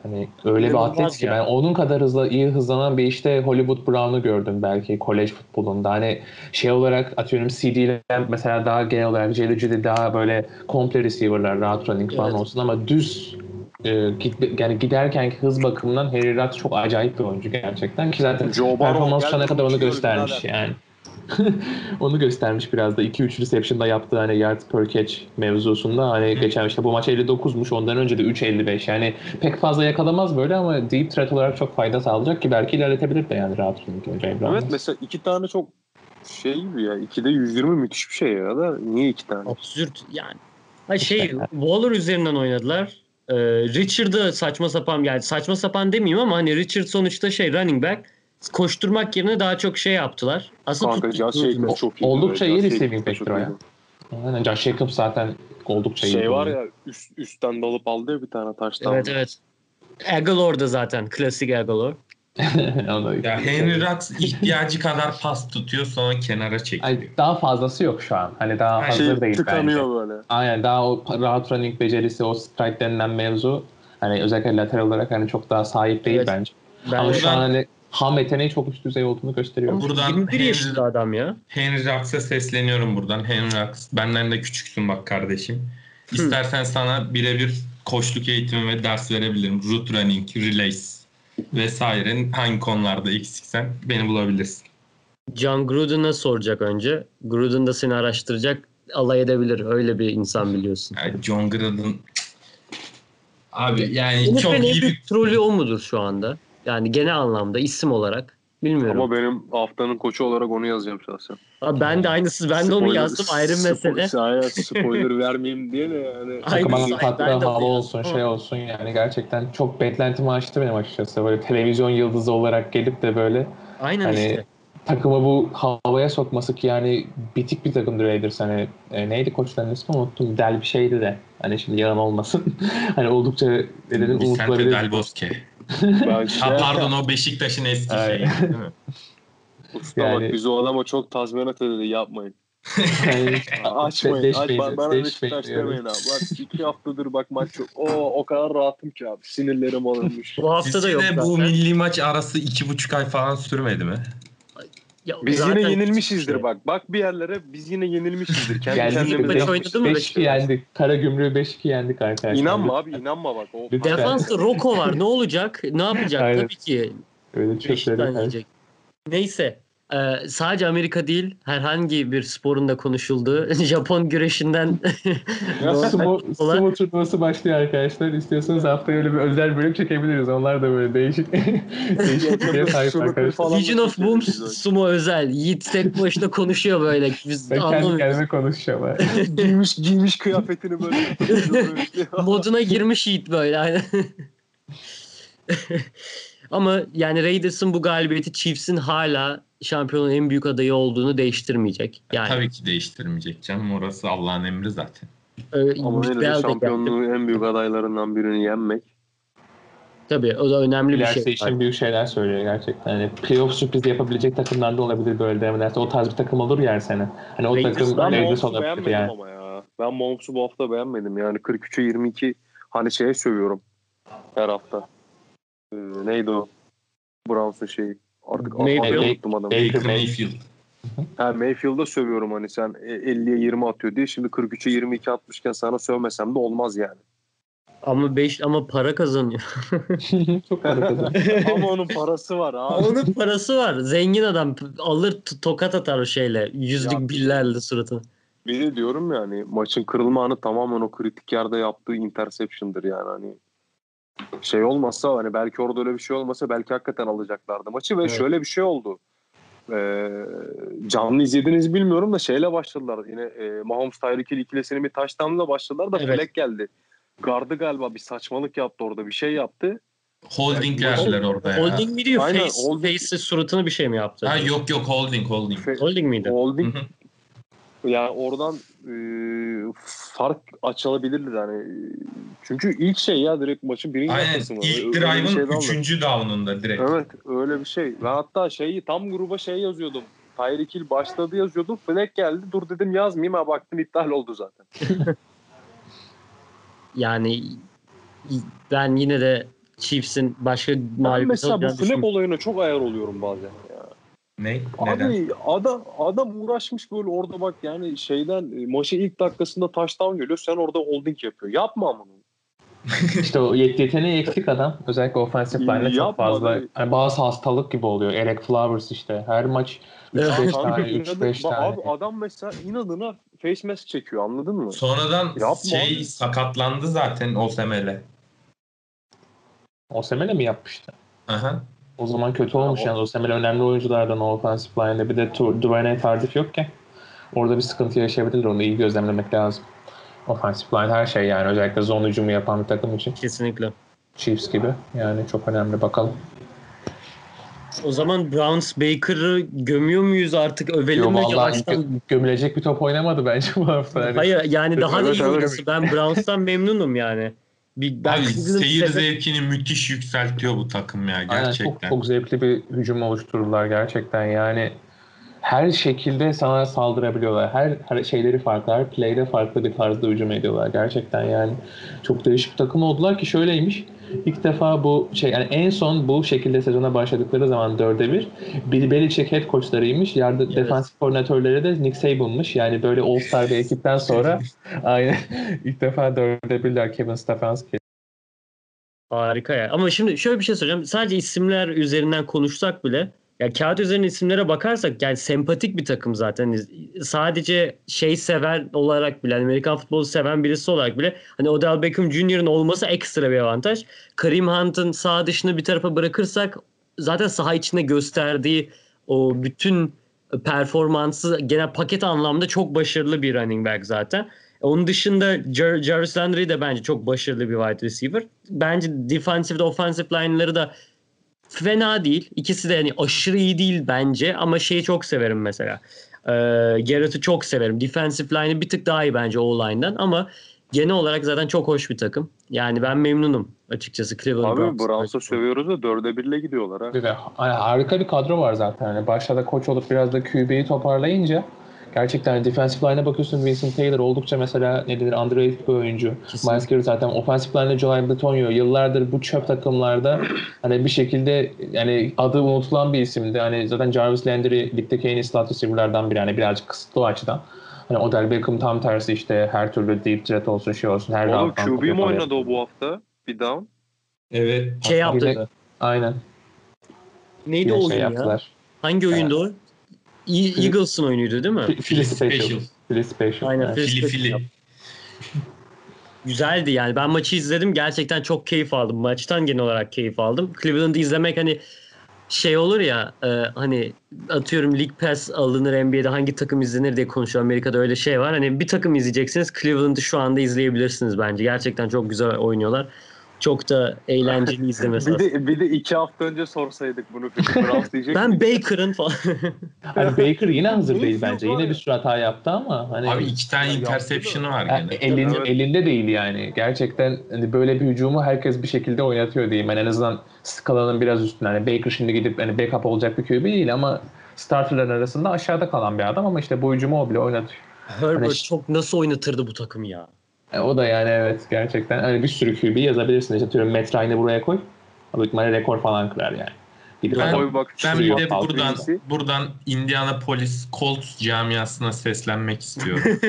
Hani öyle bir atlet ki ya. ben onun kadar hızlı iyi hızlanan bir işte Hollywood Brown'u gördüm belki kolej futbolunda. Hani şey olarak atıyorum CD'ler mesela daha genel olarak JLG'de daha böyle komple receiver'lar rahat running falan Evet. olsun ama düz e, git, yani giderkenki hız bakımından Harry Rux çok acayip bir oyuncu gerçekten ki zaten Joe performans ana kadar onu göstermiş yani. onu göstermiş biraz da 2-3 reception'da yaptığı hani yard per catch mevzusunda hani geçen işte bu maç 59'muş ondan önce de 3.55 yani pek fazla yakalamaz böyle ama deep threat olarak çok fayda sağlayacak ki belki ilerletebilir de yani rahat. Evet mesela iki tane çok şey gibi ya. İkide 120 müthiş bir şey ya da niye iki tane? Absürt yani. Ha şey Waller üzerinden oynadılar. Ee, Richard da saçma sapan yani saçma sapan demeyeyim ama hani Richard sonuçta şey running back koşturmak yerine daha çok şey yaptılar. Aslında Kanka tut- Josh Jacobs çok iyi. Oldukça iyi receiving o ya. Aynen Josh Jacobs zaten oldukça iyi. Şey var ya üst, üstten dalıp aldı ya bir tane taştan. Evet evet. Aguilar da zaten klasik Aguilar. Ya Henry Rux ihtiyacı kadar pas tutuyor sonra kenara çekiliyor. Ay, daha fazlası yok şu an. Hani daha Her hazır Şey değil bence. tıkanıyor böyle. Aynen daha o rahat running becerisi, o strike denilen mevzu hani özellikle lateral olarak hani çok daha sahip değil Evet. bence. Ben Ama şu an hani ham yeteneği çok üst düzey olduğunu gösteriyor. Buradan 21 Henry- yaşında adam ya. Henry Rux'a sesleniyorum buradan. Henry Rux benden de küçüksün bak kardeşim. İstersen sana birebir koçluk eğitimi ve ders verebilirim. Route running, relays vesaire hangi konularda eksiksen beni bulabilirsin. John Gruden'a soracak önce. Gruden da seni araştıracak. Alay edebilir. Öyle bir insan biliyorsun. Yani John Gruden abi yani NFL'in çok iyi bir trolü o mudur şu anda? Yani genel anlamda isim olarak. Bilmiyorum. Ama benim haftanın koçu olarak onu yazacağım şahsen. Abi ben de aynısı. Ben de onu Spoiler- yazdım. Ayrı mesele. Spo- Aynen spoiler vermeyeyim diye de yani. Ben de hava olsun, şey olsun yani gerçekten çok beklentimi açtı benim açıkçası. Böyle televizyon yıldızı olarak gelip de böyle Aynen Hani- işte. takımı bu havaya sokması ki yani bitik bir takımdı Raiders hani e, neydi koçların ismi unuttum Del bir şeydi de hani şimdi yalan olmasın hani oldukça dedim Vicente unutulabilir. Del Bosque. Şey, Ha pardon o Beşiktaş'ın eski şeyi değil mi? usta Yani- bak biz o adama çok tazminat ödedi yapmayın. Yani, Açmayın. Beş Aç, bana bana beş Beşiktaş demeyin abi. Bak iki haftadır bak maç yok. O o kadar rahatım ki abi. Sinirlerim alınmış. Bu hafta da yok bu milli maç arası iki buçuk ay falan sürmedi mi? Ya Biz zaten yine yenilmişizdir şey. bak. Bak bir yerlere biz yine yenilmişizdir. Kendi kendimize maç beş- oynadı mı 5-2 Beşiktaş? yendik. Kara gümrüğü 5-2 yendik arkadaşlar. İnanma abi inanma bak. O. Defansta Roko var. Ne olacak? Ne yapacak? Tabii ki Öyle çok yiyecek. Neyse. Ee, sadece Amerika değil herhangi bir sporun da konuşulduğu Japon güreşinden Sumo, sumo turnuvası başlıyor arkadaşlar. İstiyorsanız haftaya öyle bir özel bölüm çekebiliriz. Onlar da böyle değişik değişik sahip arkadaşlar. Legion of Boom sumo özel. Yiğit tek başına konuşuyor böyle. Biz Ben kendi anlamıyoruz. kendime ha. giymiş giymiş kıyafetini böyle. Moduna girmiş Yiğit böyle. aynen. Ama yani Raiders'ın bu galibiyeti Chiefs'in hala şampiyonun en büyük adayı olduğunu değiştirmeyecek. Yani Tabii ki değiştirmeyecek canım. Orası Allah'ın emri zaten. e, Ama yine şampiyonluğun en büyük adaylarından birini yenmek. Tabii o da önemli bir şey. için büyük şeyler söylüyor gerçekten. Hani playoff sürprizi yapabilecek takımlar da olabilir böyle devam ederse. O tarz bir takım olur ya her sene. Hani o Lakers- takım Ben Lakers olabilir beğenmedim yani. ama ya. Ben Mahomes'u bu hafta beğenmedim. Yani 43'e 22 hani şeye sövüyorum her hafta. Ee, neydi o? Browns'un şeyi. Artık Mayfield. unuttum adamı. Baker Mayfield. Ha, Mayfield'a sövüyorum hani sen 50'ye 20 atıyor diye. Şimdi 43'e 22 atmışken sana sövmesem de olmaz yani. Ama 5 ama para kazanıyor. Çok harika. Ama onun parası var abi. Onun parası var. Zengin adam alır t- tokat atar o şeyle. Yüzlük Ya. billerle suratına. Bir de diyorum yani maçın kırılma anı tamamen o kritik yerde yaptığı interception'dır yani hani şey olmasa hani belki orada öyle bir şey olmasa belki hakikaten alacaklardı maçı ve Evet. şöyle bir şey oldu. Ee, canlı izlediniz bilmiyorum da şeyle başladılar yine e, Mahomes Tyreek Hill ikilisinin bir touchdown'la başladılar da Evet. flag geldi. Gardı galiba bir saçmalık yaptı orada bir şey yaptı. Holding Ay, verdiler orada ya. Holding mi diyor? Aynen, Face, holding. Face'le suratını bir şey mi yaptı? Ha yok yok holding holding. Fe- Holding miydi? Holding. Yani oradan e, fark açılabilirdi yani. Çünkü ilk şey ya direkt maçın birinci Aynen dakikası mı? ilk drive'ın aldı. üçüncü down'unda direkt. Evet öyle bir şey. Ve hatta şeyi tam gruba şey yazıyordum. Tyreek Hill başladı yazıyordum. Flag geldi. Dur dedim yazmayayım. Ha baktım iptal oldu zaten. Yani ben yine de Chiefs'in başka Ben mağlubiyet mesela bu alacağını flag düşünmüyorum. olayına çok ayar oluyorum bazen ya. Ne? Neden? Abi adam adam uğraşmış böyle orada bak yani şeyden e, maçın ilk dakikasında touchdown geliyor. Sen orada holding yapıyor. Yapma bunu. İşte o yet- yeteneği eksik adam. Özellikle offensive line'de çok fazla. Hani bazı hastalık gibi oluyor. Eric Flowers işte. Her maç 3-5 Evet. Kanka tane, inadı- 3-5 bak tane. Abi adam mesela inadına face mask çekiyor anladın mı? Sonradan Yapma şey abi. sakatlandı zaten Osemele. Osemele mi yapmıştı? Aha. O zaman kötü olmuş o- yani. Osemele önemli oyunculardan o offensive line'de. Bir de Duvernay Tardif yokken orada bir sıkıntı yaşayabilir. Onu iyi gözlemlemek lazım. Offensive line her şey yani. Özellikle zone hücumu yapan bir takım için. Kesinlikle. Chiefs gibi. Yani çok önemli. Bakalım. O zaman Browns Baker'ı gömüyor muyuz artık? Övelim mi yavaştan? gö- gömülecek bir top oynamadı bence bu hafta. Yani Hayır yani daha da Evet, iyi evet. oynası. Ben Browns'tan memnunum yani. Bir, ben Abi seyir sever- zevkini müthiş yükseltiyor bu takım ya Aynen, gerçekten. çok, çok zevkli bir hücum oluşturdular gerçekten. Yani her şekilde sana saldırabiliyorlar. Her, her şeyleri farklı, her play'de farklı bir tarzda hücum ediyorlar. Gerçekten yani çok değişik bir takım oldular ki şöyleymiş. İlk defa bu şey yani en son bu şekilde sezona başladıkları zaman 4'e 1 Bill Belichick head coachlarıymış. Yardı Evet. defansif koordinatörleri de Nick Saban'mış. Yani böyle All-Star bir ekipten sonra aynen ilk defa 4'e 1'ler Kevin Stefanski. Harika ya. Ama şimdi şöyle bir şey söyleyeceğim. Sadece isimler üzerinden konuşsak bile ya kağıt üzerine isimlere bakarsak yani sempatik bir takım zaten. Sadece şey sever olarak bile hani Amerikan futbolu seven birisi olarak bile hani Odell Beckham Jr.'ın olması ekstra bir avantaj. Kareem Hunt'ın sağ dışını bir tarafa bırakırsak zaten saha içinde gösterdiği o bütün performansı genel paket anlamda çok başarılı bir running back zaten. Onun dışında Jar- Jarvis Landry de bence çok başarılı bir wide receiver. Bence defensive ve offensive line'ları da fena değil. İkisi de yani aşırı iyi değil bence ama şeyi çok severim mesela. Ee, Garrett'ı çok severim. Defensive line'ı bir tık daha iyi bence o line'dan ama genel olarak zaten çok hoş bir takım. Yani ben memnunum açıkçası Cleveland Abi. Browns'a sövüyoruz da 4'e 1'le gidiyorlar ha. Bir de hani harika bir kadro var zaten. Yani başta da koç olup biraz da QB'yi toparlayınca gerçekten defensive line'a bakıyorsun Vincent Taylor oldukça mesela ne denir underrated bir oyuncu. Kesinlikle. Miles Garrett zaten offensive line'da Joel Bitonio yıllardır bu çöp takımlarda hani bir şekilde yani adı unutulan bir isimdi. Hani zaten Jarvis Landry ligdeki en iyi slot receiver'lardan biri. Yani birazcık kısıtlı o açıdan. Hani Odell Beckham tam tersi işte her türlü deep threat olsun şey olsun her Oğlum QB mi oynadı o bu hafta? Bir down. Evet. Şey yaptı. Aynen. Neydi Yine o şey oyun ya? yaptılar. Hangi oyundu o? E- Eagles'ın oyunuydu değil mi? Philly Special. Special. Philly Special. Aynen. Philly Special. Güzeldi yani. Ben maçı izledim. Gerçekten çok keyif aldım. Maçtan genel olarak keyif aldım. Cleveland'ı izlemek hani şey olur ya e, hani atıyorum League Pass alınır NBA'de hangi takım izlenir diye konuşuyor. Amerika'da öyle şey var. Hani bir takım izleyeceksiniz. Cleveland'ı şu anda izleyebilirsiniz bence. Gerçekten çok güzel oynuyorlar. Çok da eğlenceli izlemesi. Bir de, bir de iki hafta önce sorsaydık bunu Philip Browns diyecek. ben Baker'ın falan. Hani Baker yine hazır değil bence. Yine bir sürü hata yaptı ama hani Abi iki tane interception'ı var gene. elin, Evet. elinde değil yani. Gerçekten hani böyle bir hücumu herkes bir şekilde oynatıyor diyeyim. Yani en azından skalanın biraz üstünde. Hani Baker şimdi gidip hani backup olacak bir QB değil ama starterların arasında aşağıda kalan bir adam ama işte bu hücumu o bile oynatıyor. Herbert Hani- çok nasıl oynatırdı bu takımı ya. E, o da yani evet gerçekten hani bir sürü QB yazabilirsin. İşte atıyorum Matt Ryan'ı buraya koy. O büyük ihtimalle rekor falan kırar yani. Gidip Ben- adam- bak Ben bir de buradan buradan Indianapolis Colts camiasına seslenmek istiyorum.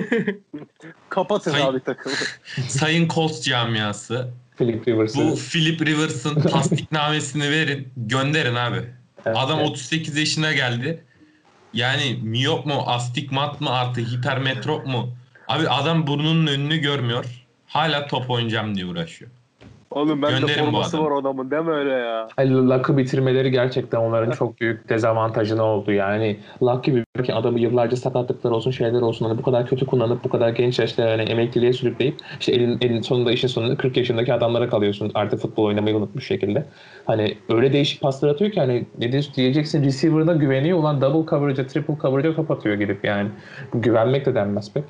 kapatın Sayın- abi takımı. Sayın Colts camiası Philip Rivers'ı. bu Philip Rivers'ın tasdiknamesini verin gönderin abi. Evet, Adam evet. 38 yaşına geldi. Yani miyop mu, astigmat mı artı hipermetrop mu? Abi adam burnunun önünü görmüyor. Hala top oynayacağım diye uğraşıyor. Oğlum ben de Gönderin bu forması adamı. var adamın deme öyle ya. Hani Luck'ı bitirmeleri gerçekten onların çok büyük dezavantajına oldu yani. Luck gibi ki adamı yıllarca sakatlıklar olsun şeyler olsun hani bu kadar kötü kullanıp bu kadar genç yaşta yani emekliliğe sürükleyip işte elin, elin sonunda işin sonunda 40 yaşındaki adamlara kalıyorsun artık futbol oynamayı unutmuş şekilde. Hani öyle değişik paslar atıyor ki hani ne diyeceksin receiver'ına güveniyor ulan double coverage'a triple coverage'a top atıyor gidip yani. Bu güvenmek de denmez pek.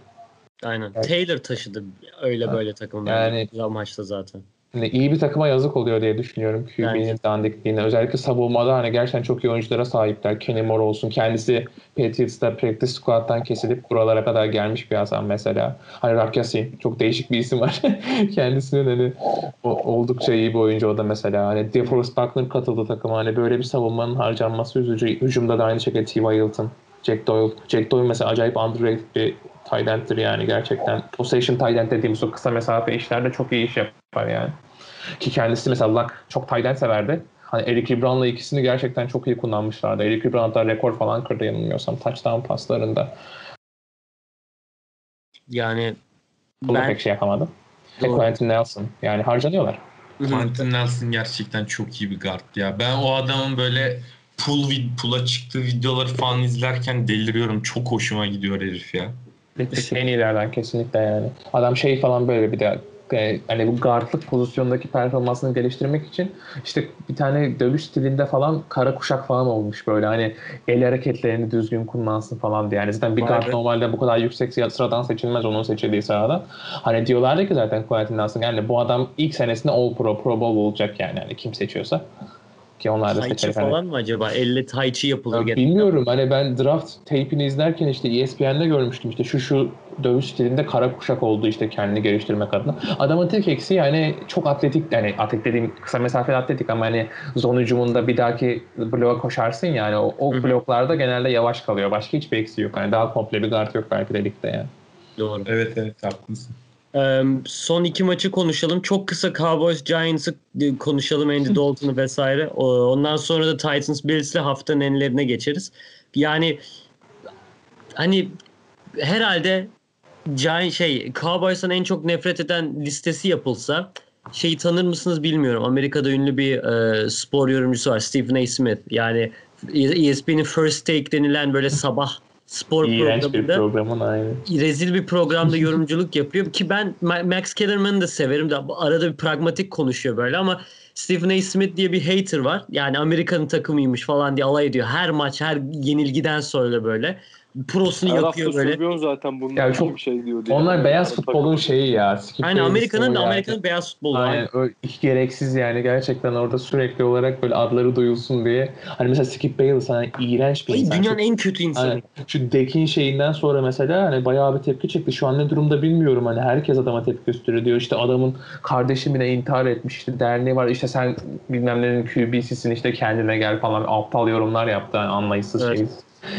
Aynen. Evet. Taylor taşıdı öyle böyle takımı. Yani- Yani maçta zaten. Hani iyi bir takıma yazık oluyor diye düşünüyorum QB'nin dandikliğine. Özellikle savunmada hani gerçekten çok iyi oyunculara sahipler. Kenny Moore olsun. Kendisi Patriots'ta practice squad'dan kesilip buralara kadar gelmiş bir adam mesela. Hani Rakyasi çok değişik bir isim var. Kendisinin hani o- oldukça iyi bir oyuncu o da mesela. Hani DeForest Buckner katıldı takıma. Hani böyle bir savunmanın harcanması üzücü. Hücumda da aynı şekilde T.Y. Hilton, Jack Doyle. Jack Doyle mesela acayip underrated bir tight end'tir yani gerçekten. Possession tight end dediğimiz o kısa mesafe işlerde çok iyi iş yapar yani. Ki kendisi mesela Luck çok tight end severdi. Hani Eric Ebron'la ikisini gerçekten çok iyi kullanmışlardı. Eric Ebron hatta rekor falan kırdı yanılmıyorsam touchdown paslarında. Yani Bunu ben pek şey yapamadı. Ve Doğru. Quentin Nelson. Yani harcanıyorlar. Quentin Nelson gerçekten çok iyi bir guard ya. Ben o adamın böyle vid pool'a çıktığı videoları falan izlerken deliriyorum. Çok hoşuma gidiyor herif ya. en iyilerden kesinlikle yani. Adam şey falan böyle bir de e, hani bu guardlık pozisyondaki performansını geliştirmek için işte bir tane dövüş stilinde falan kara kuşak falan olmuş böyle hani el hareketlerini düzgün kullansın falan diye. Yani zaten bir guard normalde bu kadar yüksek sıradan seçilmez onun seçildiği sırada. Hani diyorlardı ki zaten Quentin Nelson yani bu adam ilk senesinde All Pro, Pro Bowl olacak yani hani kim seçiyorsa. Ki onlar da Tai Chi seçerek hani- falan mı acaba? Elle Tai Chi yapılır. ya genelde. bilmiyorum hani ben draft tape'ini izlerken işte ESPN'de görmüştüm işte şu şu dövüş stilinde kara kuşak oldu işte kendini geliştirmek adına. Adamın tek eksi yani çok atletik yani atletik dediğim kısa mesafeli atletik ama hani zon hücumunda bir dahaki bloğa koşarsın yani o, o bloklarda genelde yavaş kalıyor. Başka hiçbir eksiği yok. Yani daha komple bir guard yok belki de ligde yani. Doğru. Evet evet haklısın. Son iki maçı konuşalım. Çok kısa Cowboys Giants'ı e, konuşalım. Andy Dalton'u vesaire. Ondan sonra da Titans Bills'le haftanın enlerine geçeriz. Yani hani herhalde Giant şey Cowboys'tan en çok nefret eden listesi yapılsa şeyi tanır mısınız bilmiyorum. Amerika'da ünlü bir e, spor yorumcusu var. Stephen A. Smith. Yani ESPN'in First Take denilen böyle sabah spor İğrenç bir programında programın aynı. rezil bir programda yorumculuk yapıyor ki ben Ma- Max Kellerman'ı da severim de arada bir pragmatik konuşuyor böyle ama Stephen A. Smith diye bir hater var. Yani Amerika'nın takımıymış falan diye alay ediyor. Her maç, her yenilgiden sonra böyle. Prosunu Her yapıyor hafta böyle. söylüyorsun zaten bunun Ya ya çok- bir şey diyor diye. Onlar beyaz Takım- futbolun şeyi ya. Skip Aynen Amerika'nın da yani. Amerika'nın beyaz futbolu. Aynen o hiç gereksiz yani gerçekten orada sürekli olarak böyle adları duyulsun diye. Hani mesela Skip Bayless hani iğrenç bir Ay, insan. dünyanın Şu- en kötü insanı. Hani şu Dek'in şeyinden sonra mesela hani bayağı bir tepki çıktı. Şu an ne durumda bilmiyorum. Hani herkes adama tepki gösteriyor diyor. İşte adamın kardeşi mi ne intihar etmiş. işte derneği var. İşte sen bilmem nenin QB'sisin işte kendine gel falan aptal yorumlar yaptı. Yani anlayışsız Evet. şey.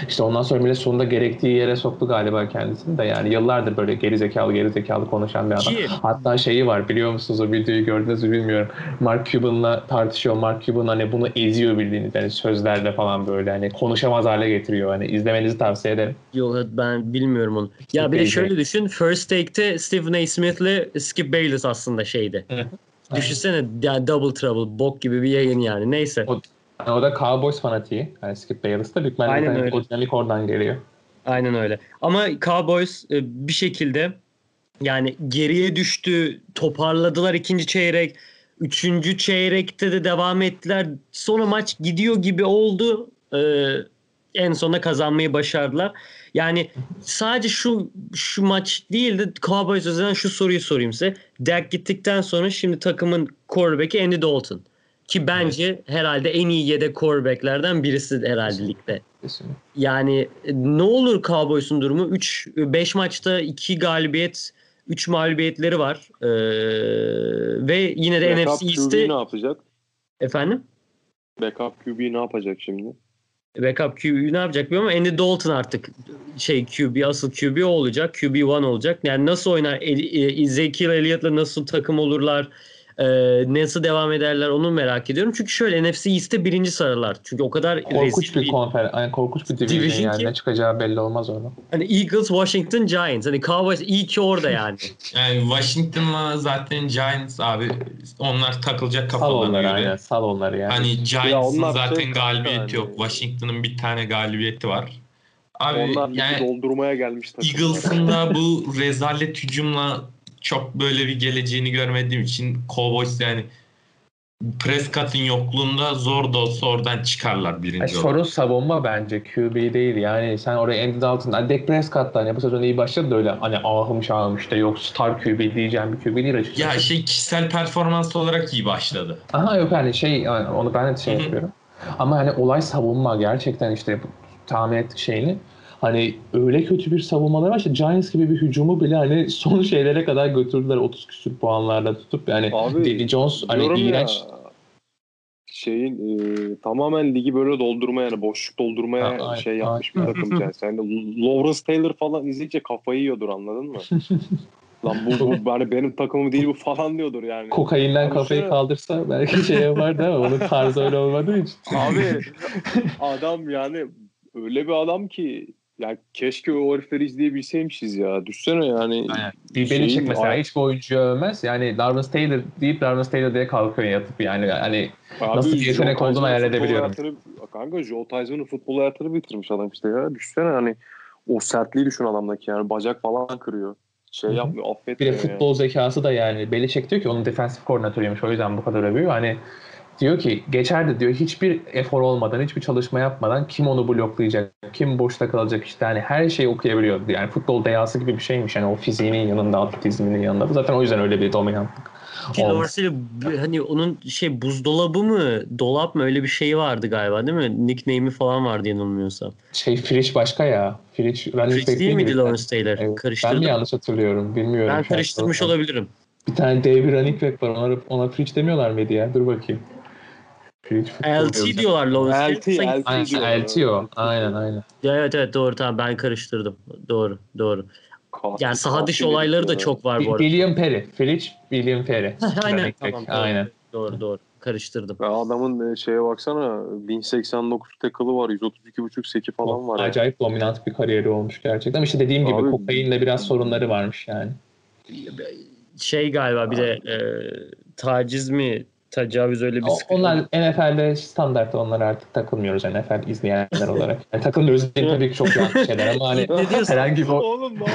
İşte ondan sonra millet sonunda gerektiği yere soktu galiba kendisini de. Yani yıllardır böyle gerizekalı gerizekalı konuşan bir adam. Ki Hatta şeyi var biliyor musunuz o videoyu gördünüz mü bilmiyorum. Mark Cuban'la tartışıyor. Mark Cuban hani bunu eziyor bildiğiniz yani sözlerle falan böyle hani konuşamaz hale getiriyor. Hani izlemenizi tavsiye ederim. yok ben bilmiyorum onu. Ya bir de şöyle düşün. First Take'te Stephen A. Smith'le Skip Bayless aslında şeydi. Düşünsene Double Trouble bok gibi bir yayın yani. Neyse. O- Yani o da Cowboys fanatiği. Yani Skip Bayless da büyük ihtimalle o dinamik oradan geliyor. Aynen öyle. Ama Cowboys e, bir şekilde yani geriye düştü, toparladılar ikinci çeyrek. Üçüncü çeyrekte de devam ettiler. Sonra maç gidiyor gibi oldu. Ee, en sonunda kazanmayı başardılar. Yani sadece şu şu maç değil de Cowboys üzerinden şu soruyu sorayım size. Dak gittikten sonra şimdi takımın quarterback'i Andy Dalton. Ki bence herhalde en iyi yedek quarterback'lerden birisi herhalde ligde. Kesinlikle. Yani e, ne olur Cowboys'un durumu? 3 5 maçta 2 galibiyet, 3 mağlubiyetleri var. Ee, ve yine de Backup NFC East'te ne yapacak? efendim Backup QB ne yapacak şimdi? backup QB ne yapacak bilmiyorum ama Andy Dalton artık şey QB asıl QB olacak. QB1 olacak. Yani nasıl oynar? E- e- Ezekiel Elliott'la nasıl takım olurlar? Ee, nasıl devam ederler onu merak ediyorum. Çünkü şöyle NFC East'te birinci sarılar. Çünkü o kadar Korkunç rezil bir konfer, yani korkunç bir division, Division yani ki- ne çıkacağı belli olmaz orada. Hani Eagles, Washington, Giants. Hani Cowboys iyi ki orada yani. Yani Washington'la zaten Giants abi onlar takılacak Sal kafalarına onları göre. aynen sal onları yani. Hani Giants'ın onlar zaten şey galibiyeti hani- yok. Washington'ın bir tane galibiyeti var. Abi Onlar yani doldurmaya gelmiş. Eagles'ın da bu rezalet hücumla çok böyle bir geleceğini görmediğim için Cowboys yani Prescott'ın yokluğunda zor da olsa oradan çıkarlar birinci sorun olarak. savunma bence QB değil yani sen oraya Andy Dalton, hani Dak Prescott da hani bu sezon iyi başladı da öyle hani ahım şahım işte yok star QB diyeceğim bir QB değil açıkçası. Ya şey kişisel performans olarak iyi başladı. Aha yok hani şey yani onu ben de şey yapıyorum. Ama hani olay savunma gerçekten işte tahmin ettik şeyini. Hani öyle kötü bir savunmaları var işte Giants gibi bir hücumu bile hani son şeylere kadar götürdüler 30 küsür puanlarla tutup yani Abi, Davy Jones hani iğrenç. ya şeyin e, tamamen ligi böyle doldurmaya yani boşluk doldurmaya Ha, şey yapmış aynen. bir takım yani. Sen de Lawrence Taylor falan izleyince kafayı yiyordur anladın mı? Lan bu, bu hani benim takımım değil bu falan diyordur yani. Kokainden Abi kafayı şu- kaldırsa belki şey yapardı ama onun tarzı öyle olmadığı için. Abi adam yani öyle bir adam ki ya keşke o herifleri izleyebilseymişiz ya. Düşsene yani. Aynen. Bir Şeyin- Belichick mesela Ay- hiçbir oyuncuyu övmez. Yani Lawrence Taylor deyip Lawrence Taylor diye kalkıyor yatıp yani. Hani Abi, Nasıl bir yetenek olduğunu hayal futbol edebiliyorum. hayatını- kanka Joe Theismann'ın futbol hayatını bitirmiş adam işte ya. Düşsene hani o sertliği düşün adamdaki yani. Bacak falan kırıyor. Şey Hı hı. yapmıyor, bir de affetmiyor yani. futbol zekası da yani. Belichick diyor ki onun defensif koordinatörüymüş o yüzden bu kadar övüyor. Hani diyor ki geçerdi diyor hiçbir efor olmadan, hiçbir çalışma yapmadan kim onu bloklayacak, kim boşta kalacak işte hani her şeyi okuyabiliyordu. Yani futbol deyası gibi bir şeymiş yani o fiziğinin yanında, atletizminin yanında. Zaten o yüzden öyle bir dominantlık. Ki b- hani onun şey buzdolabı mı, dolap mı öyle bir şey vardı galiba değil mi? Nickname'i falan vardı yanılmıyorsam. Şey Frisch başka ya. Frisch running Chris back değil miydi? Lawrence Taylor? Evet. Ben Karıştırdım. mi yanlış hatırlıyorum bilmiyorum. Ben karıştırmış olabilirim. Bir tane dev bir running back var. Ona, ona Frisch demiyorlar mıydı ya? Dur bakayım. LT diyorlar Lawrence LT, LT. Aynen, diyorlar. LT o. Aynen aynen. Ya evet evet doğru tamam ben karıştırdım. Doğru doğru. Yani saha dışı olayları da çok var bu arada. William Perry. Frisch William Perry. Aynen tamam doğru. Aynen. Doğru doğru. Karıştırdım. Ya adamın e, şeye baksana 1089 tackle'ı var 132.5 seki falan var. Acayip dominant bir kariyeri olmuş gerçekten. Ama işte dediğim gibi Abi- kokainle biraz sorunları varmış yani. Şey galiba bir de e, taciz mi tecavüz öyle bir sıkıntı. onlar NFL'de standart onlar artık takılmıyoruz NFL izleyenler olarak. Yani takılmıyoruz değil tabii ki çok yanlış şeyler ama hani Ne diyorsun? herhangi bir Oğlum ne?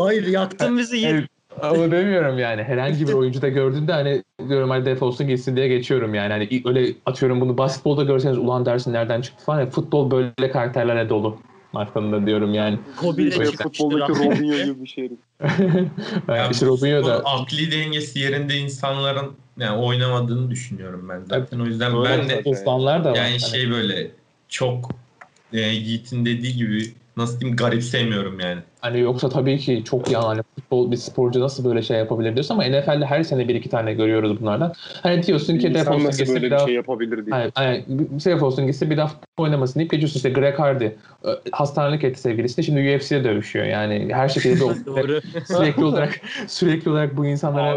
Hayır yaktın bizi. Evet, Onu demiyorum yani. Herhangi bir oyuncuda gördüğünde hani diyorum hadi defolsun gitsin diye geçiyorum yani. Hani öyle atıyorum bunu basketbolda görseniz ulan dersin nereden çıktı falan. Yani futbol böyle karakterlerle dolu. Markanında diyorum yani. Kobe de Şey, futboldaki. Robinho gibi bir şey. yani Yani işte Robinho da bu akli dengesi yerinde insanların yani oynamadığını düşünüyorum ben zaten. O yüzden Öyle ben de da yani Hani şey böyle çok e, Yiğit'in dediği gibi nasıl diyeyim garip sevmiyorum yani. Hani yoksa tabii ki çok yani hani futbol bir sporcu nasıl böyle şey yapabilir diyorsun ama NFL'de her sene bir iki tane görüyoruz bunlardan. Hani diyorsun ki defolsun nasıl gitsin böyle bir daha şey yapabilir diye. Aynen. Bir şey olsun gitsin bir daha futbol oynamasın deyip geçiyorsun işte Greg Hardy. Ö, Hastanelik etti sevgilisi şimdi UFC'de dövüşüyor yani her şekilde Doğru. sürekli olarak sürekli olarak bu insanlara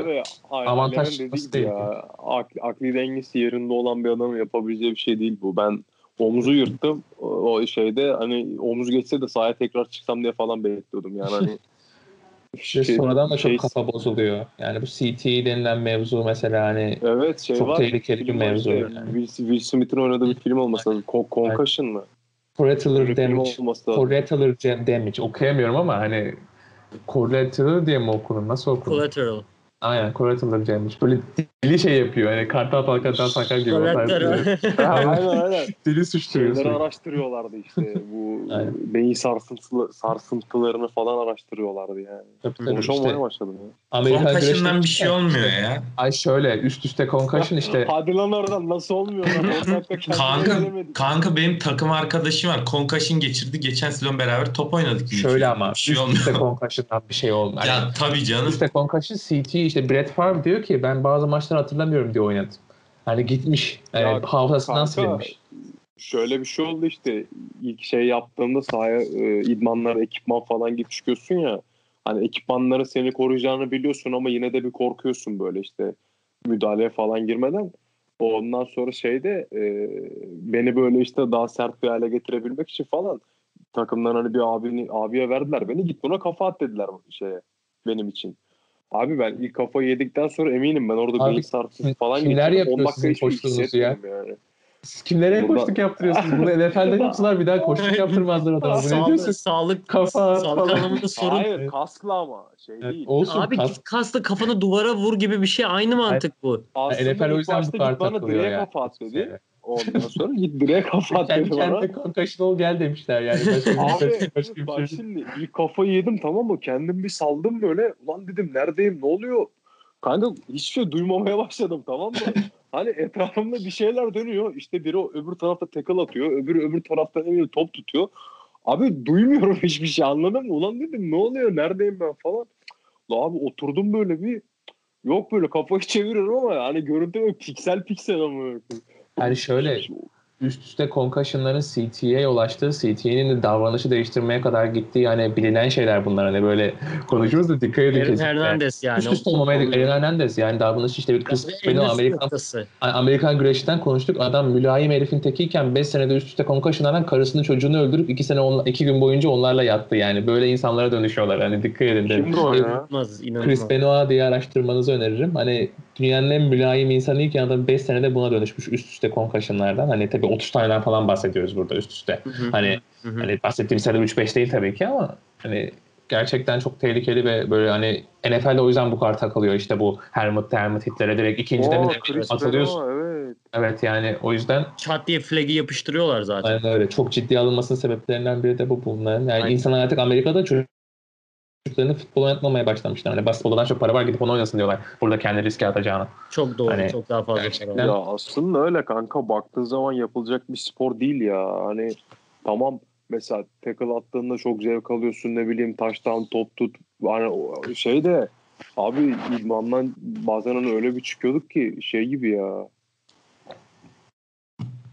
Abi avantaj ya. Akli, akli dengesi yerinde olan bir adamın yapabileceği bir şey değil bu. Ben omuzu yırttım. O şeyde hani omuz geçse de sahaya tekrar çıksam diye falan bekliyordum yani hani. işte sonradan da çok şey- kafa bozuluyor. Yani bu CT denilen mevzu mesela hani Evet şey Çok var. tehlikeli bir mevzu işte. yani. Will, Will Smith'in oynadığı bir film olması lazım. Con- Concussion mı? collateral Bir damage, collateral damage okuyamıyorum ama hani collateral diye mi okunur? Nasıl okunur? Collateral. Aynen collateral damage. Böyle deli şey yapıyor. Hani kartal kalkartal sakar gibi. aynen aynen. Deli suçluyor. Şeyleri araştırıyorlardı işte. Bu Aynen. beyin sarsıntılı, sarsıntılarını falan araştırıyorlardı yani. Tabii tabii. Konuşamamaya İşte başladım ya. Amerikan Concussion'dan bir şey olmuyor ya. Ay şöyle üst üste concussion işte. Hadi lan oradan nasıl olmuyor lan? 10 dakika kendine Kanka, kanka benim takım arkadaşım var. Concussion geçirdi. Geçen sezon beraber top oynadık. Şöyle ama Bir şey üst üste concussion'dan bir şey olmuyor. Yani Ya tabii canım. üst üste concussion CT işte Brett Favre diyor ki ben bazı maçları hatırlamıyorum diye oynadım. Hani gitmiş. Yani Ya hafızasından kanka, silinmiş. Şöyle bir şey oldu işte ilk şey yaptığında sahaya e, idmanlar, ekipman falan git çıkıyorsun ya. Hani ekipmanların seni koruyacağını biliyorsun ama yine de bir korkuyorsun böyle işte müdahaleye falan girmeden. Ondan sonra şeyde e, beni böyle işte daha sert bir hale getirebilmek için falan takımdan hani bir abini, abiye verdiler beni git buna kafa at dediler şeye benim için. Abi ben ilk kafayı yedikten sonra eminim ben orada Abi, beyin sarsıntısı falan kimler yapıyor 10 dakika hiçbir ya? Yani. Siz kimlere Burada- koştuk yaptırıyorsunuz? Bunu NFL'de yaptılar bir daha koştuk yaptırmazlar adama. Bu ne diyorsun? sağlık, Kafa sağlık falan. anlamında sorun. Hayır kaskla ama şey Evet, değil. olsun Abi kas- kaslı kafanı duvara vur gibi bir şey aynı mantık bu. Aslında NFL o yüzden bu kadar git bana takılıyor direğe kafa at dedi. Ondan sonra git direğe kafa at Kendi dedi bana. kendine concussion ol gel demişler yani. Başka Abi başka, başka bir bak şey. şimdi ilk kafayı yedim tamam mı? Kendim bir saldım böyle. Ulan dedim neredeyim ne oluyor? Kanka hiçbir şey duymamaya başladım tamam mı? hani etrafımda bir şeyler dönüyor. İşte biri öbür tarafta tackle atıyor. Öbürü öbür tarafta ne top tutuyor. Abi duymuyorum hiçbir şey anladın mı? Ulan dedim ne oluyor neredeyim ben falan. La abi oturdum böyle bir yok böyle kafayı çeviriyorum ama hani görüntü böyle piksel piksel ama. Yani şöyle üst üste concussionların CT'ye yol açtığı, CT'nin de davranışı değiştirmeye kadar gittiği yani bilinen şeyler bunlar. Hani böyle konuşuyoruz da dikkat edin Aaron kesinlikle. Hernandez yani. Üst üste olmamaya Aaron Hernandez yani davranışı işte bir Chris Endüstri Amerikan noktası. Amerikan güreşinden konuştuk. Adam mülayim herifin tekiyken 5 senede üst üste concussion'lardan karısını çocuğunu öldürüp 2 sene 2 gün boyunca onlarla yattı yani. Böyle insanlara dönüşüyorlar. Hani dikkat edin dedim. Kimdi o ya? Chris Benoit diye araştırmanızı öneririm. Hani dünyanın en mülayim insanıyken adam 5 senede buna dönüşmüş üst üste concussion'lardan. Hani tabii 30 taneden falan bahsediyoruz burada üst üste. Hı hı, Hani hı hı. hani bahsettiğim sayıda 3-5 değil tabii ki ama hani gerçekten çok tehlikeli ve böyle hani NFL'de o yüzden bu kadar takılıyor. İşte bu Helmut Helmut Hitler'e direkt ikincide mi Oo, de Chris atılıyorsun. Evet. Evet yani o yüzden Çat diye flag'i yapıştırıyorlar zaten. aynen öyle. Çok ciddi alınmasının sebeplerinden biri de bu bunların. Yani Aynen. insanlar artık Amerika'da çocuklarını futbol oynatmamaya başlamışlar. Hani basketboldan çok para var gidip onu oynasın diyorlar. Burada kendi riske atacağını. Çok doğru. Hani çok daha fazla gerçekten- para var. Ya aslında öyle kanka baktığın zaman yapılacak bir spor değil ya. Hani tamam mesela tackle attığında çok zevk alıyorsun ne bileyim taştan top tut. Hani şey de abi idmandan bazen hani öyle bir çıkıyorduk ki şey gibi ya.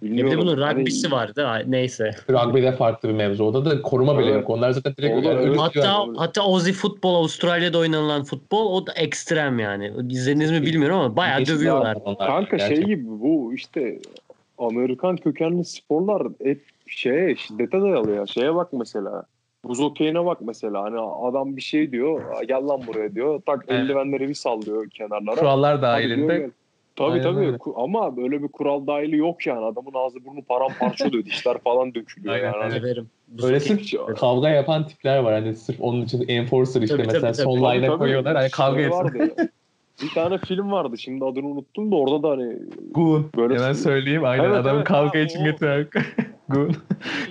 Ya bir de Bilmiyorum. bunun Hani- rugby'si vardı. Neyse. Rugby'de farklı bir mevzu. Orada da koruma bile yok. Onlar zaten direkt Orada yani Hatta hatta Aussie futbol Avustralya'da oynanılan futbol o da ekstrem yani. İzlediniz mi bilmiyorum ama bayağı Geçti dövüyorlar. onlar. Kanka şey Gerçekten. gibi bu işte Amerikan kökenli sporlar hep şeye şiddete dayalı ya. Şeye bak mesela. Buz okeyine bak mesela. Hani adam bir şey diyor. Gel lan buraya diyor. Tak Evet. eldivenleri bir sallıyor kenarlara. Kurallar dahilinde. Tabii Aynen tabii. öyle. Ama böyle bir kural dahili yok yani. Adamın ağzı burnu paramparça oluyor. Dişler falan dökülüyor Aynen, yani. Hani Severim. Bu Öyle sokak- sırf kavga yapan tipler var. Hani sırf onun için enforcer işte Tabii, mesela tabii, son Tabii, koyuyorlar. Hani kavga Şey etsin. Bir tane film vardı. Şimdi adını unuttum da orada da hani Goon. Böyle- Hemen söyleyeyim. Aynen Evet, adamı evet. kavga Ha, için o. getiriyor. Goon.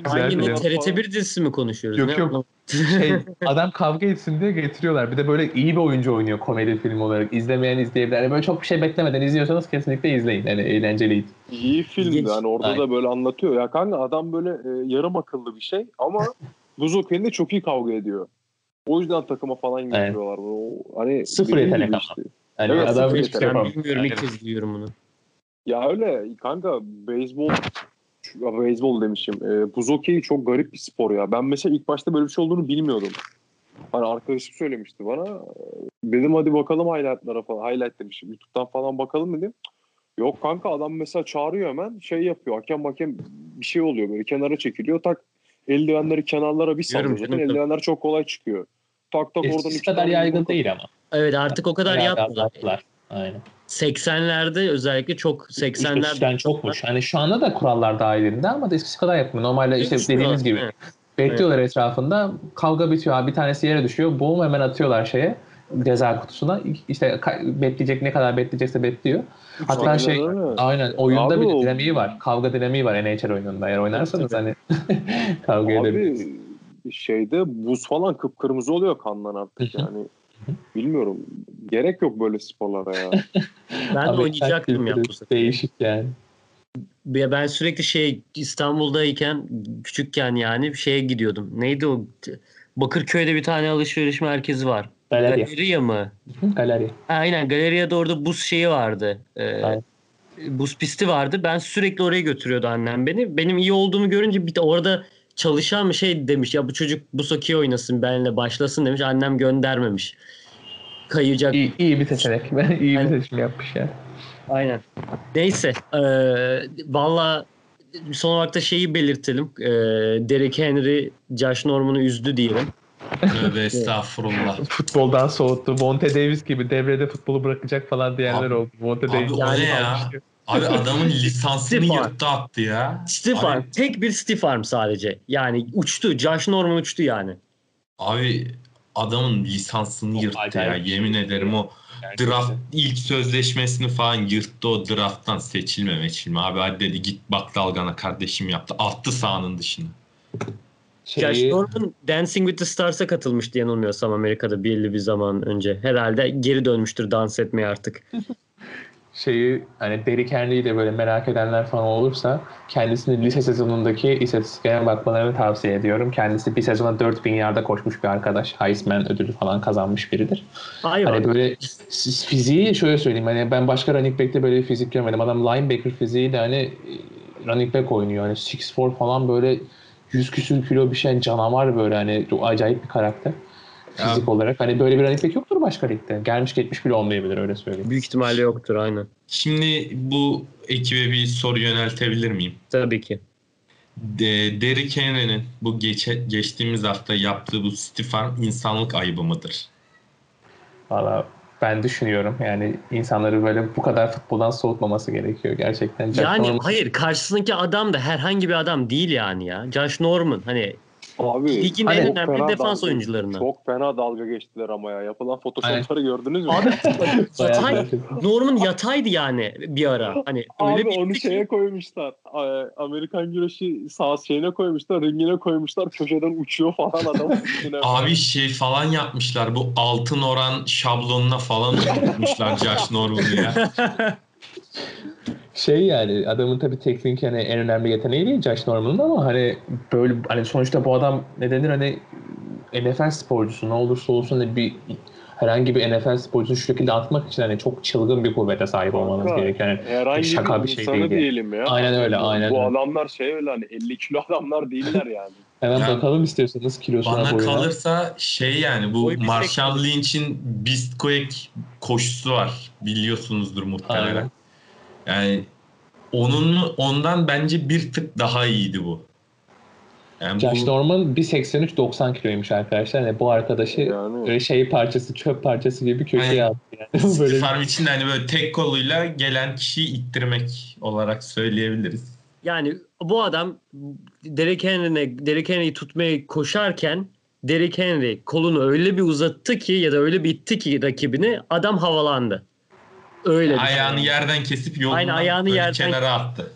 Güzel Hangi ne film. TRT1 dizisi mi konuşuyoruz? Yok, Ne yok. şey, adam kavga etsin diye getiriyorlar. Bir de böyle iyi bir oyuncu oynuyor komedi film olarak. İzlemeyen izleyebilir. Yani böyle çok bir şey beklemeden izliyorsanız kesinlikle izleyin. Yani eğlenceliydi. İyi filmdi. Hani orada Aynen. da böyle anlatıyor. Ya kanka adam böyle e, yarım akıllı bir şey ama buz okeyinde çok iyi kavga ediyor. O yüzden takıma falan getiriyorlar. O, hani Sıfır yetenek işte. Yani Evet, adam sıfır şey Ben yapamaz. bilmiyorum ilk kez duyuyorum bunu. Ya öyle kanka beyzbol ya beyzbol demişim. E, buz okeyi çok garip bir spor ya. Ben mesela ilk başta böyle bir şey olduğunu bilmiyordum. Hani arkadaşım söylemişti bana. Dedim hadi bakalım highlightlara falan. Highlight demişim. YouTube'dan falan bakalım dedim. Yok kanka adam mesela çağırıyor hemen şey yapıyor. Hakem hakem bir şey oluyor böyle kenara çekiliyor. Tak eldivenleri kenarlara bir sallıyor. Zaten eldivenler çok kolay çıkıyor. Tak tak oradan Eskisi iki kadar yaygın değil ama. Evet artık o kadar azalttılar. Aynen. 80'lerde özellikle çok 80'lerde Eskiden çokmuş. Hani şu anda da kurallar dahilinde ama da eskisi kadar yapmıyor. Normalde işte dediğiniz gibi aslında. bekliyorlar etrafında. Kavga bitiyor abi bir tanesi yere düşüyor. Boğum hemen atıyorlar şeye. ceza kutusuna. İşte bekleyecek ne kadar bekleyecekse bekliyor. Hatta Aynen şey aynen oyunda Abi bir dinamiği var. Kavga dinamiği var NHL oyununda. Eğer oynarsanız hani kavga edebilirsiniz. Şeyde buz falan kıpkırmızı oluyor kandan artık yani. Bilmiyorum. Gerek yok böyle sporlara ya. Ben de oynayacaktım ya bu sefer. Değişik yani. Ya Ben sürekli şey İstanbul'dayken küçükken yani şeye gidiyordum. Neydi o? Bakırköy'de bir tane alışveriş merkezi var. Galerya. Galeriya mı? Galerya. Ha, aynen Galeriya'da orada buz şeyi vardı. Ee, Aynen. buz pisti vardı. Ben sürekli oraya götürüyordu annem beni. Benim iyi olduğumu görünce bir de orada çalışan bir şey demiş. Ya bu çocuk buz hokeyi oynasın benimle başlasın demiş. Annem göndermemiş. Kayacak. İyi, iyi bir seçenek. Ben iyi bir Aynen. seçim yapmış yani. Aynen. Neyse. Ee, Valla son olarak da şeyi belirtelim. Ee, Derek Henry Josh Norman'ı üzdü diyelim. Tövbe estağfurullah. Futboldan soğuttu. Monte Davis gibi devrede futbolu bırakacak falan diyenler Abi- oldu. Monte abi Davis ne ya? almıştı. Abi adamın lisansını yırttı attı ya. Stiff Abi- arm. Tek bir stiff arm sadece. Yani uçtu. Josh Norman uçtu yani. Abi adamın lisansını Çok yırttı ya. şey. Yemin ederim o Gerçekten. draft ilk sözleşmesini falan yırttı o drafttan seçilme meçilme. Abi hadi dedi git bak dalgana kardeşim yaptı. Attı sahanın dışına. Josh Şeyi, Norman Dancing with the Stars'a katılmıştı yanılmıyorsam Amerika'da belli bir zaman önce. Herhalde geri dönmüştür dans etmeye artık. şeyi hani Derrick Henry'i de böyle merak edenler falan olursa kendisini lise sezonundaki istatistiklerine bakmalarını tavsiye ediyorum. Kendisi bir sezona 4000 yarda koşmuş bir arkadaş. Heisman ödülü falan kazanmış biridir. Hayvan. Hani böyle fiziği şöyle söyleyeyim hani ben başka running back'te böyle fizik görmedim. Adam linebacker fiziği de hani e, running back oynuyor. Hani 6'4 falan böyle 100 küsür kilo bir şey canavar böyle hani acayip bir karakter. Ya- Fizik olarak. Hani böyle bir running back yoktur başka ligde. Gelmiş geçmiş bile olmayabilir öyle söyleyeyim. Büyük ihtimalle yoktur aynen. Şimdi bu ekibe bir soru yöneltebilir miyim? Tabii ki. De, Derrick Henry'nin bu geçe, geçtiğimiz hafta yaptığı bu stiff arm insanlık ayıbı mıdır? Valla ben düşünüyorum yani insanları böyle bu kadar futboldan soğutmaması gerekiyor gerçekten. Jack Yani Norman- hayır karşısındaki adam da herhangi bir adam değil yani ya. Josh Norman hani Abi ligin Hani en önemli defans dalga- oyuncularından. Çok fena dalga geçtiler ama ya. Yapılan photoshopları gördünüz mü? Abi yatay. Norman yataydı yani bir ara. Hani öyle Abi bir onu ki- şeye koymuşlar. Ee, Amerikan güreşi sağ şeyine koymuşlar. Ringine koymuşlar. Köşeden uçuyor falan adam. Abi şey falan yapmışlar bu altın oran şablonuna falan oturtmuşlar Josh Norman'ı ya. Şey yani adamın tabii teknik hani en önemli yeteneği değil Josh Norman'ın ama hani böyle hani sonuçta bu adam ne denir hani NFL sporcusu ne olursa olsun hani bir herhangi bir NFL sporcusunu şu şekilde atmak için hani çok çılgın bir kuvvete sahip olmanız gerekiyor. Yani Herhangi Şaka bir, bir şey değil yani. diyelim ya. Aynen öyle, aynen Bu öyle. adamlar şey öyle hani 50 kilo adamlar değiller yani. hemen Ya, bakalım istiyorsanız kilosuna Bana boyuna. kalırsa şey yani bu Boy Marshall Lynch'in Beastquake koşusu var. Biliyorsunuzdur muhtemelen. Aynen. Yani onun ondan bence bir tık daha iyiydi bu. Yani Josh bu Norman 1.83 90 kiloymuş arkadaşlar. Yani bu arkadaşı Yani böyle şey parçası, çöp parçası gibi köşeye Aynen. attı yani. böyle farm için hani böyle tek koluyla gelen kişiyi ittirmek olarak söyleyebiliriz. Yani bu adam Derek Henry'ne Derek Henry'i tutmaya koşarken Derek Henry kolunu öyle bir uzattı ki ya da öyle bir itti ki rakibini adam havalandı. Öyle bir Ayağını şey. yerden kesip yolundan Aynen, ayağını yerden- kenara attı.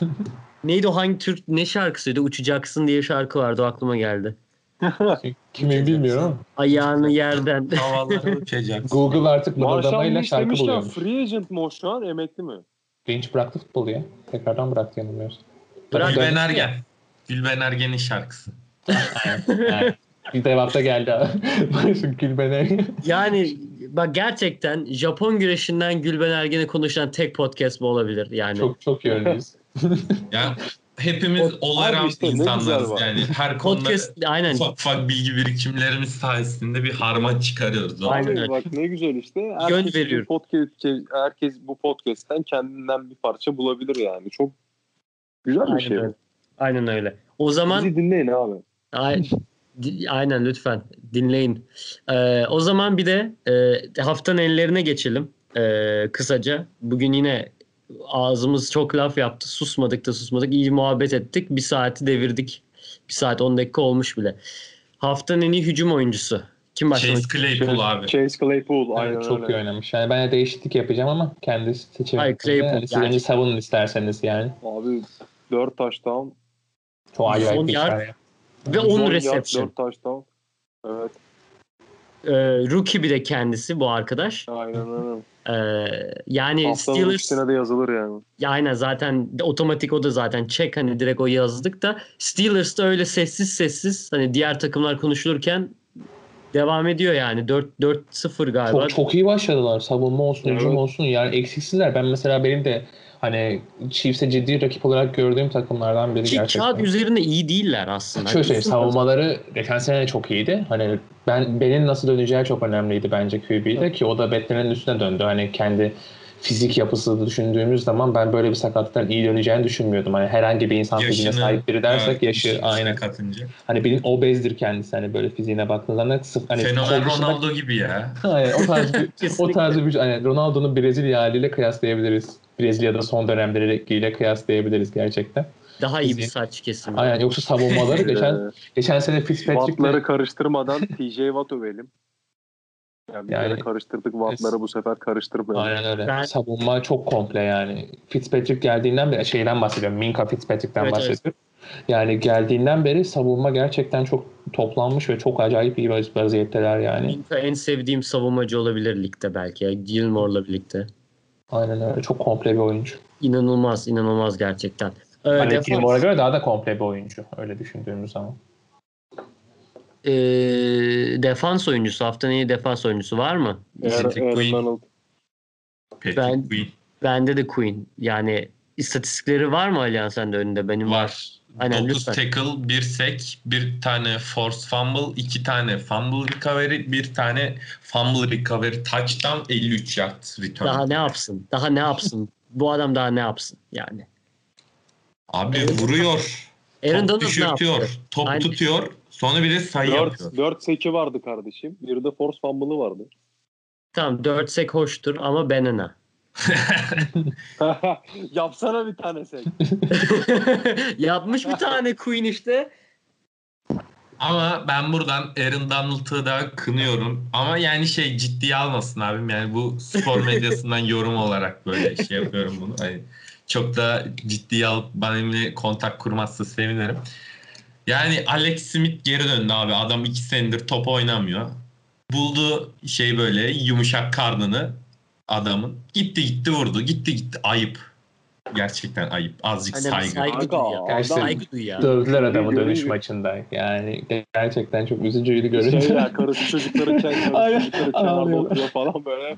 Neydi o hangi Türk ne şarkısıydı? Uçacaksın diye şarkı vardı o aklıma geldi. kimin bilmiyorum ama. Ayağını yerden. Havalara uçacaksın. Google artık mırıldamayla şarkı buluyormuş. free agent mi o şu an emekli mi? Lynch bıraktı futbolu ya. Tekrardan bıraktı yanılmıyorsun. Bırak- Gülben Ergen. Gülben Ergen'in şarkısı. Yani, bir devamda geldi abi. Başım Gülben'e. yani bak gerçekten Japon güreşinden Gülben Ergen'e konuşan tek podcast bu olabilir yani. çok çok yönlüyüz. Yani hepimiz around işte insanlarız yani. Her konuda podcast aynen. ufak ufak bilgi birikimlerimiz sayesinde bir harman çıkarıyoruz. Aynen öyle. bak ne güzel işte. Yön Herkes bu, veriyorum. podcast, herkes bu podcast'ten kendinden bir parça bulabilir yani. Çok güzel bir Aynen şey. öyle. Aynen öyle. O zaman Bizi dinleyin abi. Ay- Di- Aynen lütfen dinleyin. Ee, o zaman bir de e, haftanın ellerine geçelim e, kısaca. Bugün yine ağzımız çok laf yaptı. Susmadık da susmadık. İyi muhabbet ettik. Bir saati devirdik. Bir saat 10 dakika olmuş bile. Haftanın en iyi hücum oyuncusu Kim başlamak? Chase Claypool abi. Chase Claypool aynen Evet, çok öyle. iyi oynamış. Yani ben de değişiklik yapacağım ama kendisi seçebilir. Hayır, Claypool Yani siz yani. önce savunun isterseniz yani. Abi 4 touchdown. Çok acayip bir yard. Ve 10 yard, reception. 4 touchdown. Evet. Ee, rookie bir de kendisi bu arkadaş. Aynen öyle. Ee, yani Haftanın Steelers ikisine de yazılır yani. ya aynen zaten otomatik o da zaten check hani direkt o yazdık da Steelers da öyle sessiz sessiz hani diğer takımlar konuşulurken devam ediyor yani 4 4-0 galiba. Çok çok iyi başladılar. Savunma olsun, hücum Evet. olsun. Yani eksiksizler. Ben mesela benim de hani Chiefs'e ciddi rakip olarak gördüğüm takımlardan biri Ki gerçekten. kağıt üzerinde iyi değiller aslında. Şöyle söyleyeyim, savunmaları geçen sene de çok iyiydi. Hani ben benim nasıl döneceği çok önemliydi bence QB'de ki o da beklenenin üstüne döndü. Hani kendi fizik yapısı düşündüğümüz zaman ben böyle bir sakatlıktan iyi döneceğini düşünmüyordum. Hani herhangi bir insan fiziğine sahip biri dersek evet, yaşı aynen. katınca. Hani bilin obezdir kendisi hani böyle fiziğine baktığınız zaman sıf- hani Fenomen dışında- Ronaldo gibi ya. Aynen o tarz bir, o tarz bir hani Ronaldo'nun Brezilya haliyle kıyaslayabiliriz. Brezilya'da son dönemleriyle kıyaslayabiliriz gerçekten. Daha iyi bir saç kesimi. Aynen yoksa savunmaları geçen geçen sene Fitzpatrick'le Wattları karıştırmadan TJ Watt övelim. Yani, Yani- karıştırdık Wattları bu sefer karıştırmayalım. Aynen öyle. Ben- Savunma çok komple yani. Fitzpatrick geldiğinden beri şeyden bahsediyorum. Minka Fitzpatrick'ten Evet, evet. bahsediyorum. Yani geldiğinden beri savunma gerçekten çok toplanmış ve çok acayip iyi vaz- vaziyetteler yani. Minka en sevdiğim savunmacı olabilir ligde belki. Gilmore'la birlikte. Aynen öyle. Çok komple bir oyuncu. İnanılmaz, inanılmaz gerçekten. Ee, Hani defans- Gilmore'a göre daha da komple bir oyuncu. Öyle düşündüğümüz zaman. Ee, defans oyuncusu, haftanın iyi defans oyuncusu var mı? Aaron, Patrick Aaron Queen. Patrick Ben- Queen Bende de Queen. Yani istatistikleri var mı Alihan sende önünde? Benim var. Aynen, 9 lütfen. tackle, 1 sack, bir tane force fumble, 2 tane fumble recovery, bir tane fumble recovery touchdown, 53 yard return. Daha ne yapsın? Daha ne yapsın? Bu adam daha ne yapsın yani? Abi Evet. vuruyor. Aaron top düşürtüyor. Top Aynen. tutuyor. Sonra bir de sayı yapıyor. 4, 4 seki vardı kardeşim. Bir de force fumble'ı vardı. Tamam 4 sek hoştur ama Benena. Yapsana bir tane sek. Yapmış bir tane Queen işte. Ama ben buradan Aaron Donald'ı da kınıyorum. Ama yani şey ciddiye almasın abim. Yani bu spor medyasından yorum olarak böyle şey yapıyorum bunu. Hani çok da ciddiye alıp benimle kontak kurmazsa sevinirim. Yani Alex Smith geri döndü abi. Adam iki senedir top oynamıyor. Buldu şey böyle yumuşak karnını adamın. Gitti gitti vurdu. Gitti gitti. Ayıp. Gerçekten ayıp. Azıcık Aynen, saygı. saygı Kanka, duy ya. gerçekten- Saygı duy ya. Dövdüler adamı dönüş maçında. Yani gerçekten çok üzücüydü görünce. Şey ya karısı çocukları kendi Aynen, çocukları kenarda oturuyor falan böyle.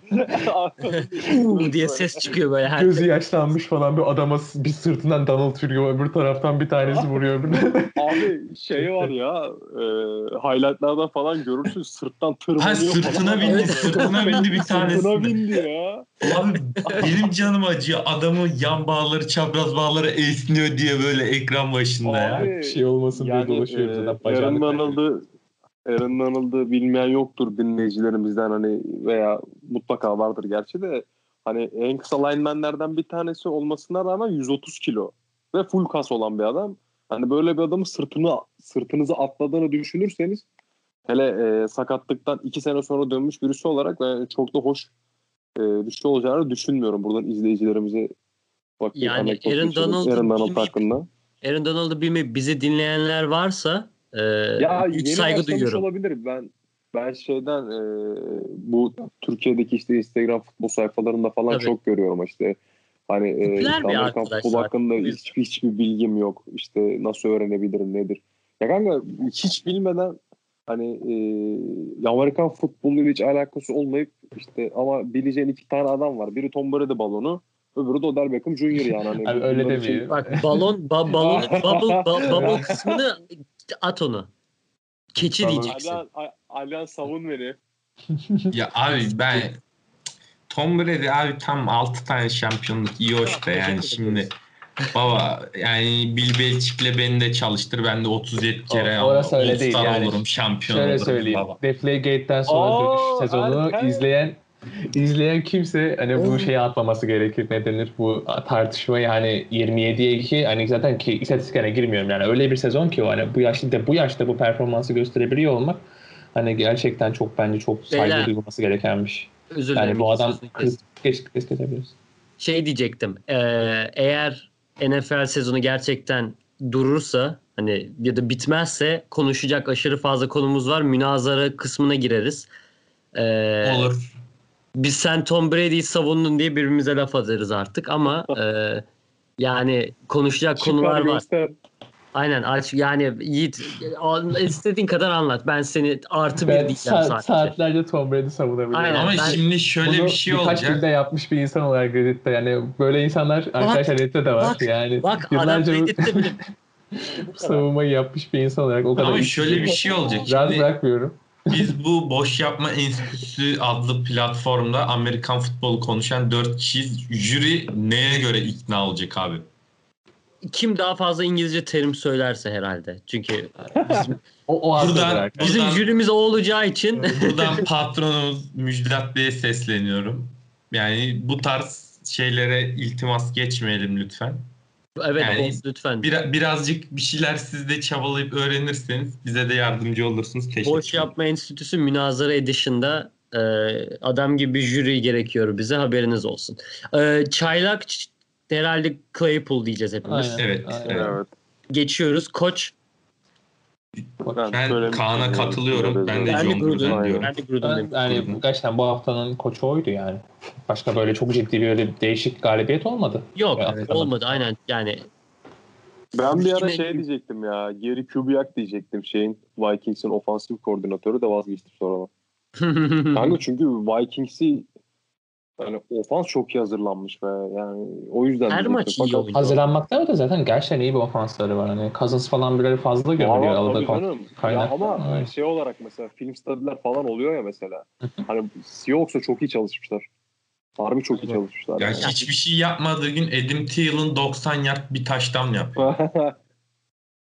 Uuu diye ses çıkıyor böyle. Her Gözü yaşlanmış falan bir adama bir sırtından Donald yürüyor öbür taraftan bir tanesi vuruyor. öbürüne. Abi şey var ya e, highlightlardan falan görürsün sırttan tırmanıyor Ha sırtına falan. bindi. Sırtına bindi bir Sırtına tanesi. bindi ya. Abi benim canım acıyor. Adamın yan bağları, çapraz bağları esniyor diye böyle ekran başında ya. Abi, bir şey olmasın diye yani dolaşıyor e, zaten Aaron bacağını kaybediyor. Donald'ı Aaron Donald'ı bilmeyen yoktur dinleyicilerimizden hani veya mutlaka vardır gerçi de hani en kısa linemenlerden bir tanesi olmasına rağmen 130 kilo ve full kas olan bir adam. Hani böyle bir adamın sırtını sırtınızı atladığını düşünürseniz hele e, sakatlıktan iki sene sonra dönmüş birisi olarak ben çok da hoş e, bir şey olacağını düşünmüyorum. Buradan izleyicilerimize bakayım. Yani Aaron. Donald'ın Aaron Donald bilmeyip- hakkında. Aaron Donald'ı bilmeyip bizi dinleyenler varsa e, Ya yeni saygı duyuyorum. olabilir. Ben ben şeyden e, bu Türkiye'deki işte Instagram futbol sayfalarında falan Tabii. çok görüyorum işte. Hani e, Amerikan futbol hakkında O yüzden. hiç, hiçbir bilgim yok. İşte nasıl öğrenebilirim nedir. Ya kanka hiç bilmeden hani e, Amerikan futboluyla hiç alakası olmayıp işte ama bileceğin iki tane adam var. Biri Tom Brady balonu öbürü de Odell Beckham Jr. yani. Hani Abi öyle demeyelim. Bak balon ba, balon bubble ba- bubble kısmını at onu. Keçi Balon- diyeceksin. Alyan, Alyan savun beni. Ya abi ben Tom Brady abi tam 6 tane şampiyonluk iyi hoş da yani şimdi baba yani Bill Belichick'le beni de çalıştır ben de 37 kere O- orası öyle değil yani. olurum şampiyon Şöyle olurum söyleyeyim. baba. Deflategate'den sonra Aa, dönüş Erken. izleyen izleyen kimse hani bu şeyi atmaması gerekir. Ne denir? Bu tartışmayı hani 27'ye 2 hani zaten ki istatistiklere girmiyorum yani. Öyle bir sezon ki o hani bu yaşta bu yaşta bu performansı gösterebiliyor olmak Hani gerçekten çok bence çok saygı Beyler. duyulması gerekenmiş. Özür Yani bu adam kestim. geç, geç kesebiliriz. şey diyecektim. Ee, eğer NFL sezonu gerçekten durursa hani ya da bitmezse konuşacak aşırı fazla konumuz var. Münazara kısmına gireriz. Ee, Olur. Biz sen Tom Brady'yi savundun diye birbirimize laf atarız artık ama e, yani konuşacak konular Çıkar var. göster. Aynen aç yani Yiğit istediğin kadar anlat. Ben seni artı bir Ben diyeceğim sa- sadece. saatlerce Tom Brady savunabilirim. Aynen. Ama ben- şimdi şöyle Bunu bir şey birkaç olacak. yılda yapmış bir insan olarak Reddit'te yani böyle insanlar arkadaşlar Reddit'te de var bak, yani Bak adam Reddit'te bile savunmayı yapmış bir insan olarak o kadar Ama şöyle bir şey olacak. rahat Şimdi bırakmıyorum. Biz bu Boş Yapma Enstitüsü adlı platformda Amerikan futbolu konuşan 4 kişiyiz. Jüri neye göre ikna olacak abi? kim daha fazla İngilizce terim söylerse herhalde. Çünkü bizim, O, o Buradan- bizim Buradan- jürimiz o olacağı için Buradan patronumuz Müjdat Bey'e sesleniyorum. Yani bu tarz şeylere iltimas geçmeyelim lütfen. Evet Yani- olsun lütfen. Bir, birazcık bir şeyler siz de çabalayıp öğrenirseniz bize de yardımcı olursunuz. Teşekkür Boş Yapma Enstitüsü Münazara Edition'da e, adam gibi bir jüri gerekiyor bize haberiniz olsun. E, çaylak herhalde Claypool diyeceğiz hepimiz. Aynen, Evet, aynen. evet. Evet. Geçiyoruz. Koç. Ben söylemiştim Kaan'a yani. katılıyorum. Ben de Ben de John Gruden diyorum. ben de Gruden Ben, yani gerçekten bu haftanın koçu oydu yani. Başka böyle çok ciddi bir öyle değişik galibiyet olmadı. Yok Evet. olmadı aynen yani Ben bir ara Yine- şey diyecektim ya. Geri Kubiak diyecektim. Şeyin Vikings'in ofansif koordinatörü de vazgeçti sonra. Kanka çünkü Vikings'i yani ofans çok iyi hazırlanmış ve yani o yüzden Her maç iyi oynuyor. Hazırlanmakta da zaten gerçekten iyi bir ofansları var. Hani Cousins falan böyle fazla görülüyor. Arada tabii kon- canım. Ya kaynak. ama Evet. şey olarak mesela film study'ler falan oluyor ya mesela. hani Seahawks'a çok iyi çalışmışlar. Harbi çok iyi çalışmışlar. Ya yani. hiçbir şey yapmadığı gün Adam Thielen 90 yard bir taştan yapıyor.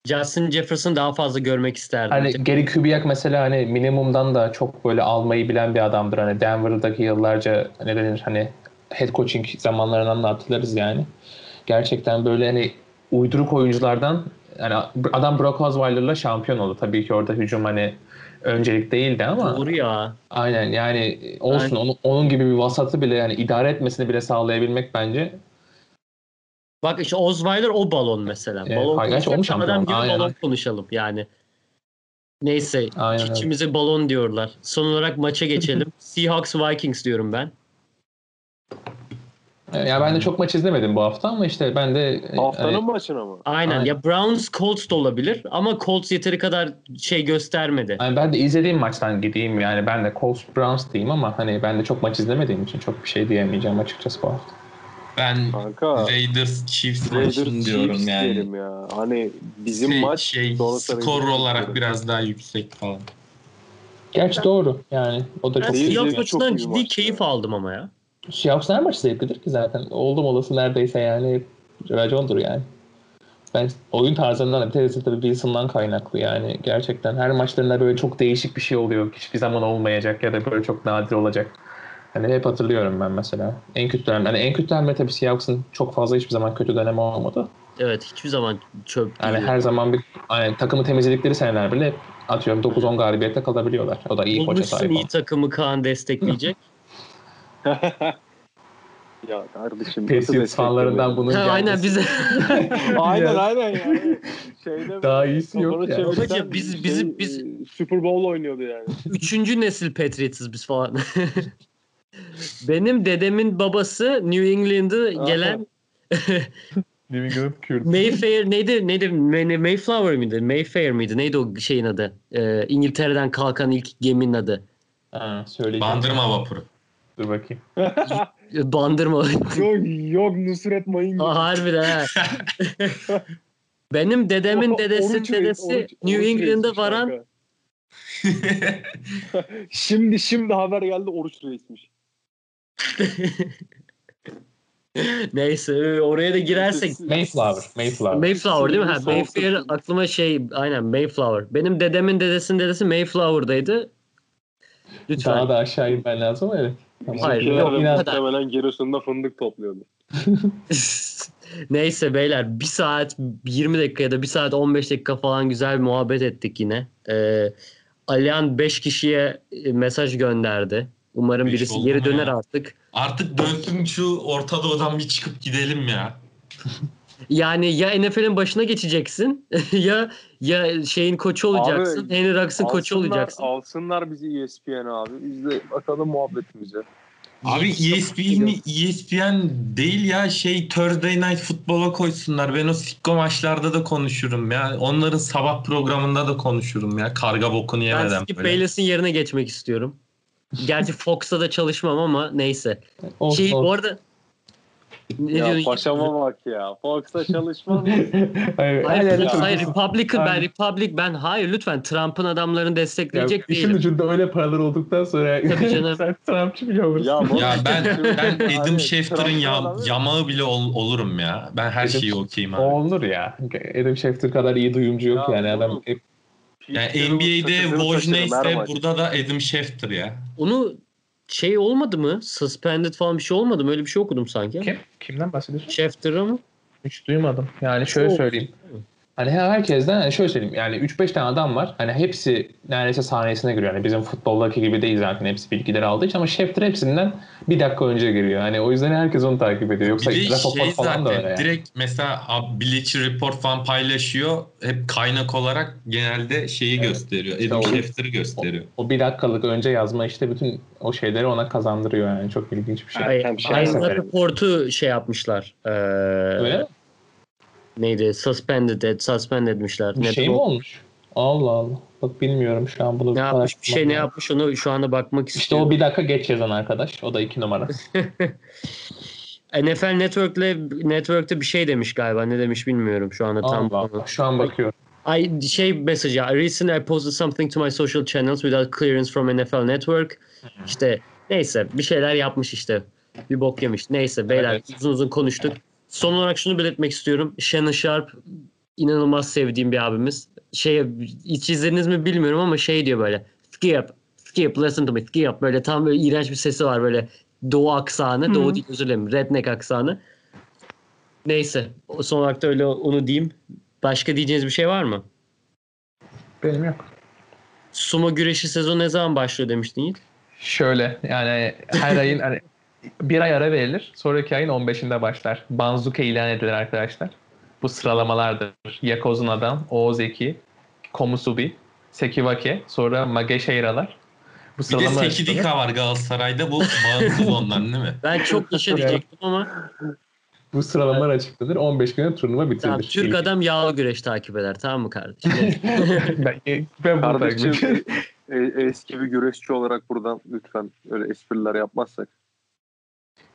Justin Jefferson daha fazla görmek isterdim. Hani Gary Kubiak mesela hani minimumdan da çok böyle almayı bilen bir adamdır. Hani Denver'daki yıllarca ne denir hani head coaching zamanlarından da hatırlarız yani. Gerçekten böyle hani uyduruk oyunculardan yani adam Brock Osweiler'la şampiyon oldu. Tabii ki orada hücum hani öncelik değildi ama Doğru ya. aynen yani olsun Aynen. onun, onun gibi bir vasatı bile yani idare etmesini bile sağlayabilmek bence Bak işte Osweiler o balon mesela. Evet, balon konuşacaksa adam gibi? Aynen. balon konuşalım yani. Neyse. Aynen. İçimize balon diyorlar. Son olarak maça geçelim. Seahawks Vikings diyorum ben. ya ben de çok maç izlemedim bu hafta ama işte ben de Haftanın hani- maçına mı? Aynen. Aynen. Ya Browns Colts da olabilir ama Colts yeteri kadar şey göstermedi. Yani ben de izlediğim maçtan gideyim yani ben de Colts Browns diyeyim ama hani ben de çok maç izlemediğim için çok bir şey diyemeyeceğim açıkçası bu hafta. Ben Kanka Raiders Chiefs Raiders maçını diyorum Chiefs yani. diyelim ya. Hani bizim Şey- maç şey, skor olarak diyelim. biraz daha yüksek falan. Gerçi doğru yani o da Ben çok Seahawks maçından ciddi maç keyif ya. aldım ama ya. Seahawks her maç zevklidir ki zaten. Oldum olası neredeyse yani racondur yani. Ben oyun tarzından da bir tanesi tabii Wilson'dan kaynaklı yani. Gerçekten her maçlarında böyle çok değişik bir şey oluyor. Hiçbir zaman olmayacak ya da böyle çok nadir olacak. Hani hep hatırlıyorum ben mesela. En kötü dönem, hani en kötü dönemde tabii Seahawks'ın çok fazla hiçbir zaman kötü dönemi olmadı. Evet hiçbir zaman çöp değil. Yani her zaman bir hani, takımı temizledikleri seneler bile atıyorum 9-10 galibiyette kalabiliyorlar. O da iyi koça Bulmuşsun sahip. iyi takımı Kaan destekleyecek. ya kardeşim Patriots fanlarından bunun ha, aynen gelmesi- bize. aynen aynen yani. Şeyde Daha iyisi yok kafanı ya. çevirsen Babacım, biz- biz- şey, biz- e, Super Bowl oynuyordu yani. Üçüncü nesil Patriots'ız biz falan. Benim dedemin babası New England'ı gelen New England Kürt. Mayfair neydi? Neydi? May- Mayflower mıydı? Mayfair miydi? Neydi o şeyin adı? Ee, İngiltere'den kalkan ilk geminin adı. Ha, söyleyeceğim. Bandırma vapuru. Dur bakayım. Bandırma. yok yok Nusret Mayın. Aa, harbiden ha. Benim dedemin dedesi Oruç dedesi Oruç- New Oruç Reis'miş varan şimdi şimdi haber geldi Oruç Reis'miş. neyse oraya da girersek Mayflower. Mayflower. Mayflower değil mi? Ha, Mayfair aklıma şey aynen Mayflower. Benim dedemin dedesinin dedesi Mayflower'daydı. Lütfen. Daha da aşağı inmen lazım evet. Tamam. Hayır, yok, muhtemelen Giresun'da fındık topluyordu. Neyse beyler bir saat 20 dakika ya da bir saat 15 dakika falan güzel bir muhabbet ettik yine. Ee, Alihan 5 kişiye e, mesaj gönderdi. Umarım Beş birisi oldu geri döner ya? artık. Artık dönsün şu Orta Doğu'dan bir çıkıp gidelim ya. Yani ya NFL'in başına geçeceksin ya ya şeyin koçu olacaksın. Abi, Henry Ruggs'ın koçu olacaksın. Alsınlar bizi ESPN abi. Biz de bakalım muhabbetimize. Abi E ESPN, ESPN değil ya şey Thursday Night Football'a koysunlar. Ben o sitcom maçlarda da konuşurum ya. Onların sabah programında da konuşurum ya. Karga bokunu Ben yemeden Skip böyle. Bayless'in yerine geçmek istiyorum. Gerçi Fox'ta da çalışmam ama neyse. Olsun, Şey bu olsun. arada ne ya paşama bak ya. Fox'ta çalışmaz mı? Hayır, Hayır, hayır çalışıyorsun. Republican ben. Republic ben hayır lütfen Trump'ın adamlarını Ya, destekleyecek işin değilim. ucunda öyle paralar olduktan sonra Tabii canım. sen Trumpçı bile olursun. Ya bu- Ya ben ben Adam Schefter'ın ya- yamağı bile ol- olurum ya. Ben her Adam- şeyi okeyim O abi. olur ya. Adam Schefter kadar iyi duyumcu yok Ya, yani adam. hep- Yani NBA'de sırtını Woj taşırım her neyse maç. burada da Adam Schefter ya. Onu şey olmadı mı? Suspended falan bir şey olmadı mı? Öyle bir şey okudum sanki. Kim? Kimden bahsediyorsun? Schefter'ı mı? Hiç duymadım. Yani şöyle Çok. söyleyeyim. Hani herkesten hani şöyle söyleyeyim. Yani 3-5 tane adam var. Hani hepsi neredeyse sahnesine giriyor. Yani bizim futboldaki gibi değil zaten. Hepsi bilgileri aldığı için ama Schefter hepsinden bir dakika önce giriyor. Hani o yüzden herkes onu takip ediyor. Yoksa Bir şey falan da öyle zaten yani. direkt mesela Bleacher Report falan paylaşıyor. Hep kaynak olarak genelde şeyi Evet. gösteriyor. İşte Adam o- Schefter'ı gösteriyor. O bir dakikalık önce yazma işte bütün o şeyleri ona kazandırıyor yani. Çok ilginç bir şey. Şey Aynı severim. raportu şey yapmışlar. Ee, Öyle mi? Neydi? Suspended, et, suspend etmişler. Bir Neden şey mi o- olmuş? Allah Allah. Bak bilmiyorum şu an bunu. Ne yapmış? Bir şey ne yapmış onu şu anda bakmak İşte istiyorum. o bir dakika geç yazan arkadaş. O da iki numara. NFL Network'le Network'te bir şey demiş galiba. Ne demiş bilmiyorum şu anda tam. Allah Allah. Şu an bakıyorum. I şey mesajı. I recently I posted something to my social channels without clearance from NFL Network. İşte neyse bir şeyler yapmış işte. Bir bok yemiş. Neyse beyler Evet. uzun uzun konuştuk. Son olarak şunu belirtmek istiyorum. Shannon Sharp inanılmaz sevdiğim bir abimiz. Şey hiç izlediniz mi bilmiyorum ama şey diyor böyle. Skip, skip, listen to me, skip. Böyle tam böyle iğrenç bir sesi var böyle. Doğu aksanı. Doğu değil özür dilerim. Redneck aksanı. Neyse. Son olarak da öyle onu diyeyim. Başka diyeceğiniz bir şey var mı? Benim yok. Sumo güreşi sezonu ne zaman başlıyor demiştin Yiğit? Şöyle yani her ayın hani bir ay ara verilir. Sonraki ayın 15'inde başlar. Banzuka ilan edilir arkadaşlar. Bu sıralamalardır. Yakozun adam, Oğuz Eki, Komusubi, Sekiwake, sonra Mageşehiralar. Bu Bir de Sekidika var Galatasaray'da bu bağımsız ondan değil mi? Ben çok Evet. diyecektim ama Bu sıralamalar açıklanır. 15 güne turnuva bitirilir. tamam, Türk adam yağlı güreş takip eder. Tamam mı kardeşim? ben, ben bunu takip Kardeşim ediyorum. e- eski bir güreşçi olarak buradan lütfen öyle espriler yapmazsak.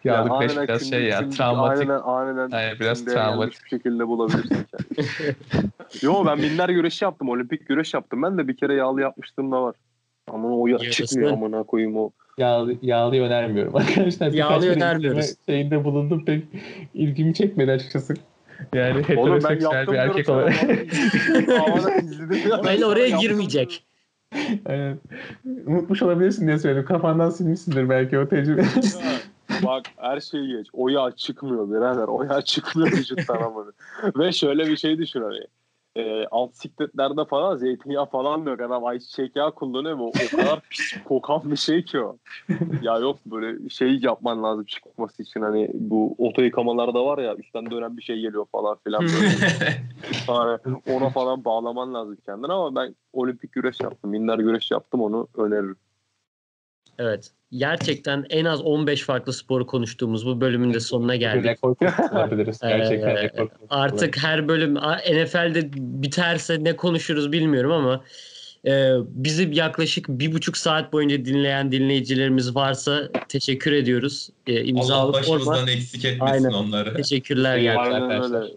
Yağlı Ya güreş aniden biraz şey ya kim- travmatik. Aniden, aniden Aynen, biraz travmatik. bir şekilde bulabilirsin kendini. Yo ben minder güreşi yaptım. Olimpik güreş yaptım. Ben de bir kere yağlı yapmıştım da var. Ama o ya, Yarısı. çıkmıyor amına koyayım o. Yağlı, yağlıyı önermiyorum arkadaşlar. Yağlı önermiyoruz. Şeyinde bulundum pek ilgimi çekmedi açıkçası. Yani heteroseksüel bir erkek olarak. ya. Öyle oraya girmeyecek. Evet. Unutmuş olabilirsin diye söyledim. Kafandan silmişsindir belki o tecrübe. Bak her şeyi geç. O yağ çıkmıyor birader. O yağ çıkmıyor vücuttan ama. Ve şöyle bir şey düşün hani. E, alt sikletlerde falan zeytinyağı falan yok. Adam ayçiçek yağı kullanıyor ama o kadar pis kokan bir şey ki o. ya yok böyle şey yapman lazım çıkması için hani bu oto yıkamalarda var ya üstten dönen bir şey geliyor falan filan böyle. hani ona falan bağlaman lazım kendine ama ben olimpik güreş yaptım. Minder güreş yaptım onu öneririm. Evet. Gerçekten en az 15 farklı sporu konuştuğumuz bu bölümün de sonuna geldik. Olabiliriz. Gerçekten Ee, rekor Artık her bölüm NFL'de biterse ne konuşuruz bilmiyorum ama e, bizi yaklaşık bir buçuk saat boyunca dinleyen dinleyicilerimiz varsa teşekkür ediyoruz. E, Allah imzalı forma. başımızdan eksik etmesin Aynen. onları. Teşekkürler gerçekten. Arkadaşlar. öyle.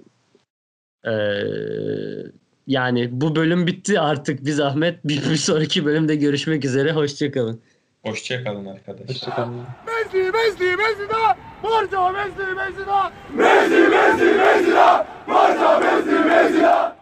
Ee, yani bu bölüm bitti artık bir zahmet. Bir, bir sonraki bölümde görüşmek üzere. Hoşçakalın. Hoşçakalın arkadaşlar. Hoşçakalın. Messi, Messi, Messi da! Barca Messi, Messi da! Messi, Messi, Messi da! Barca Messi, Messi da!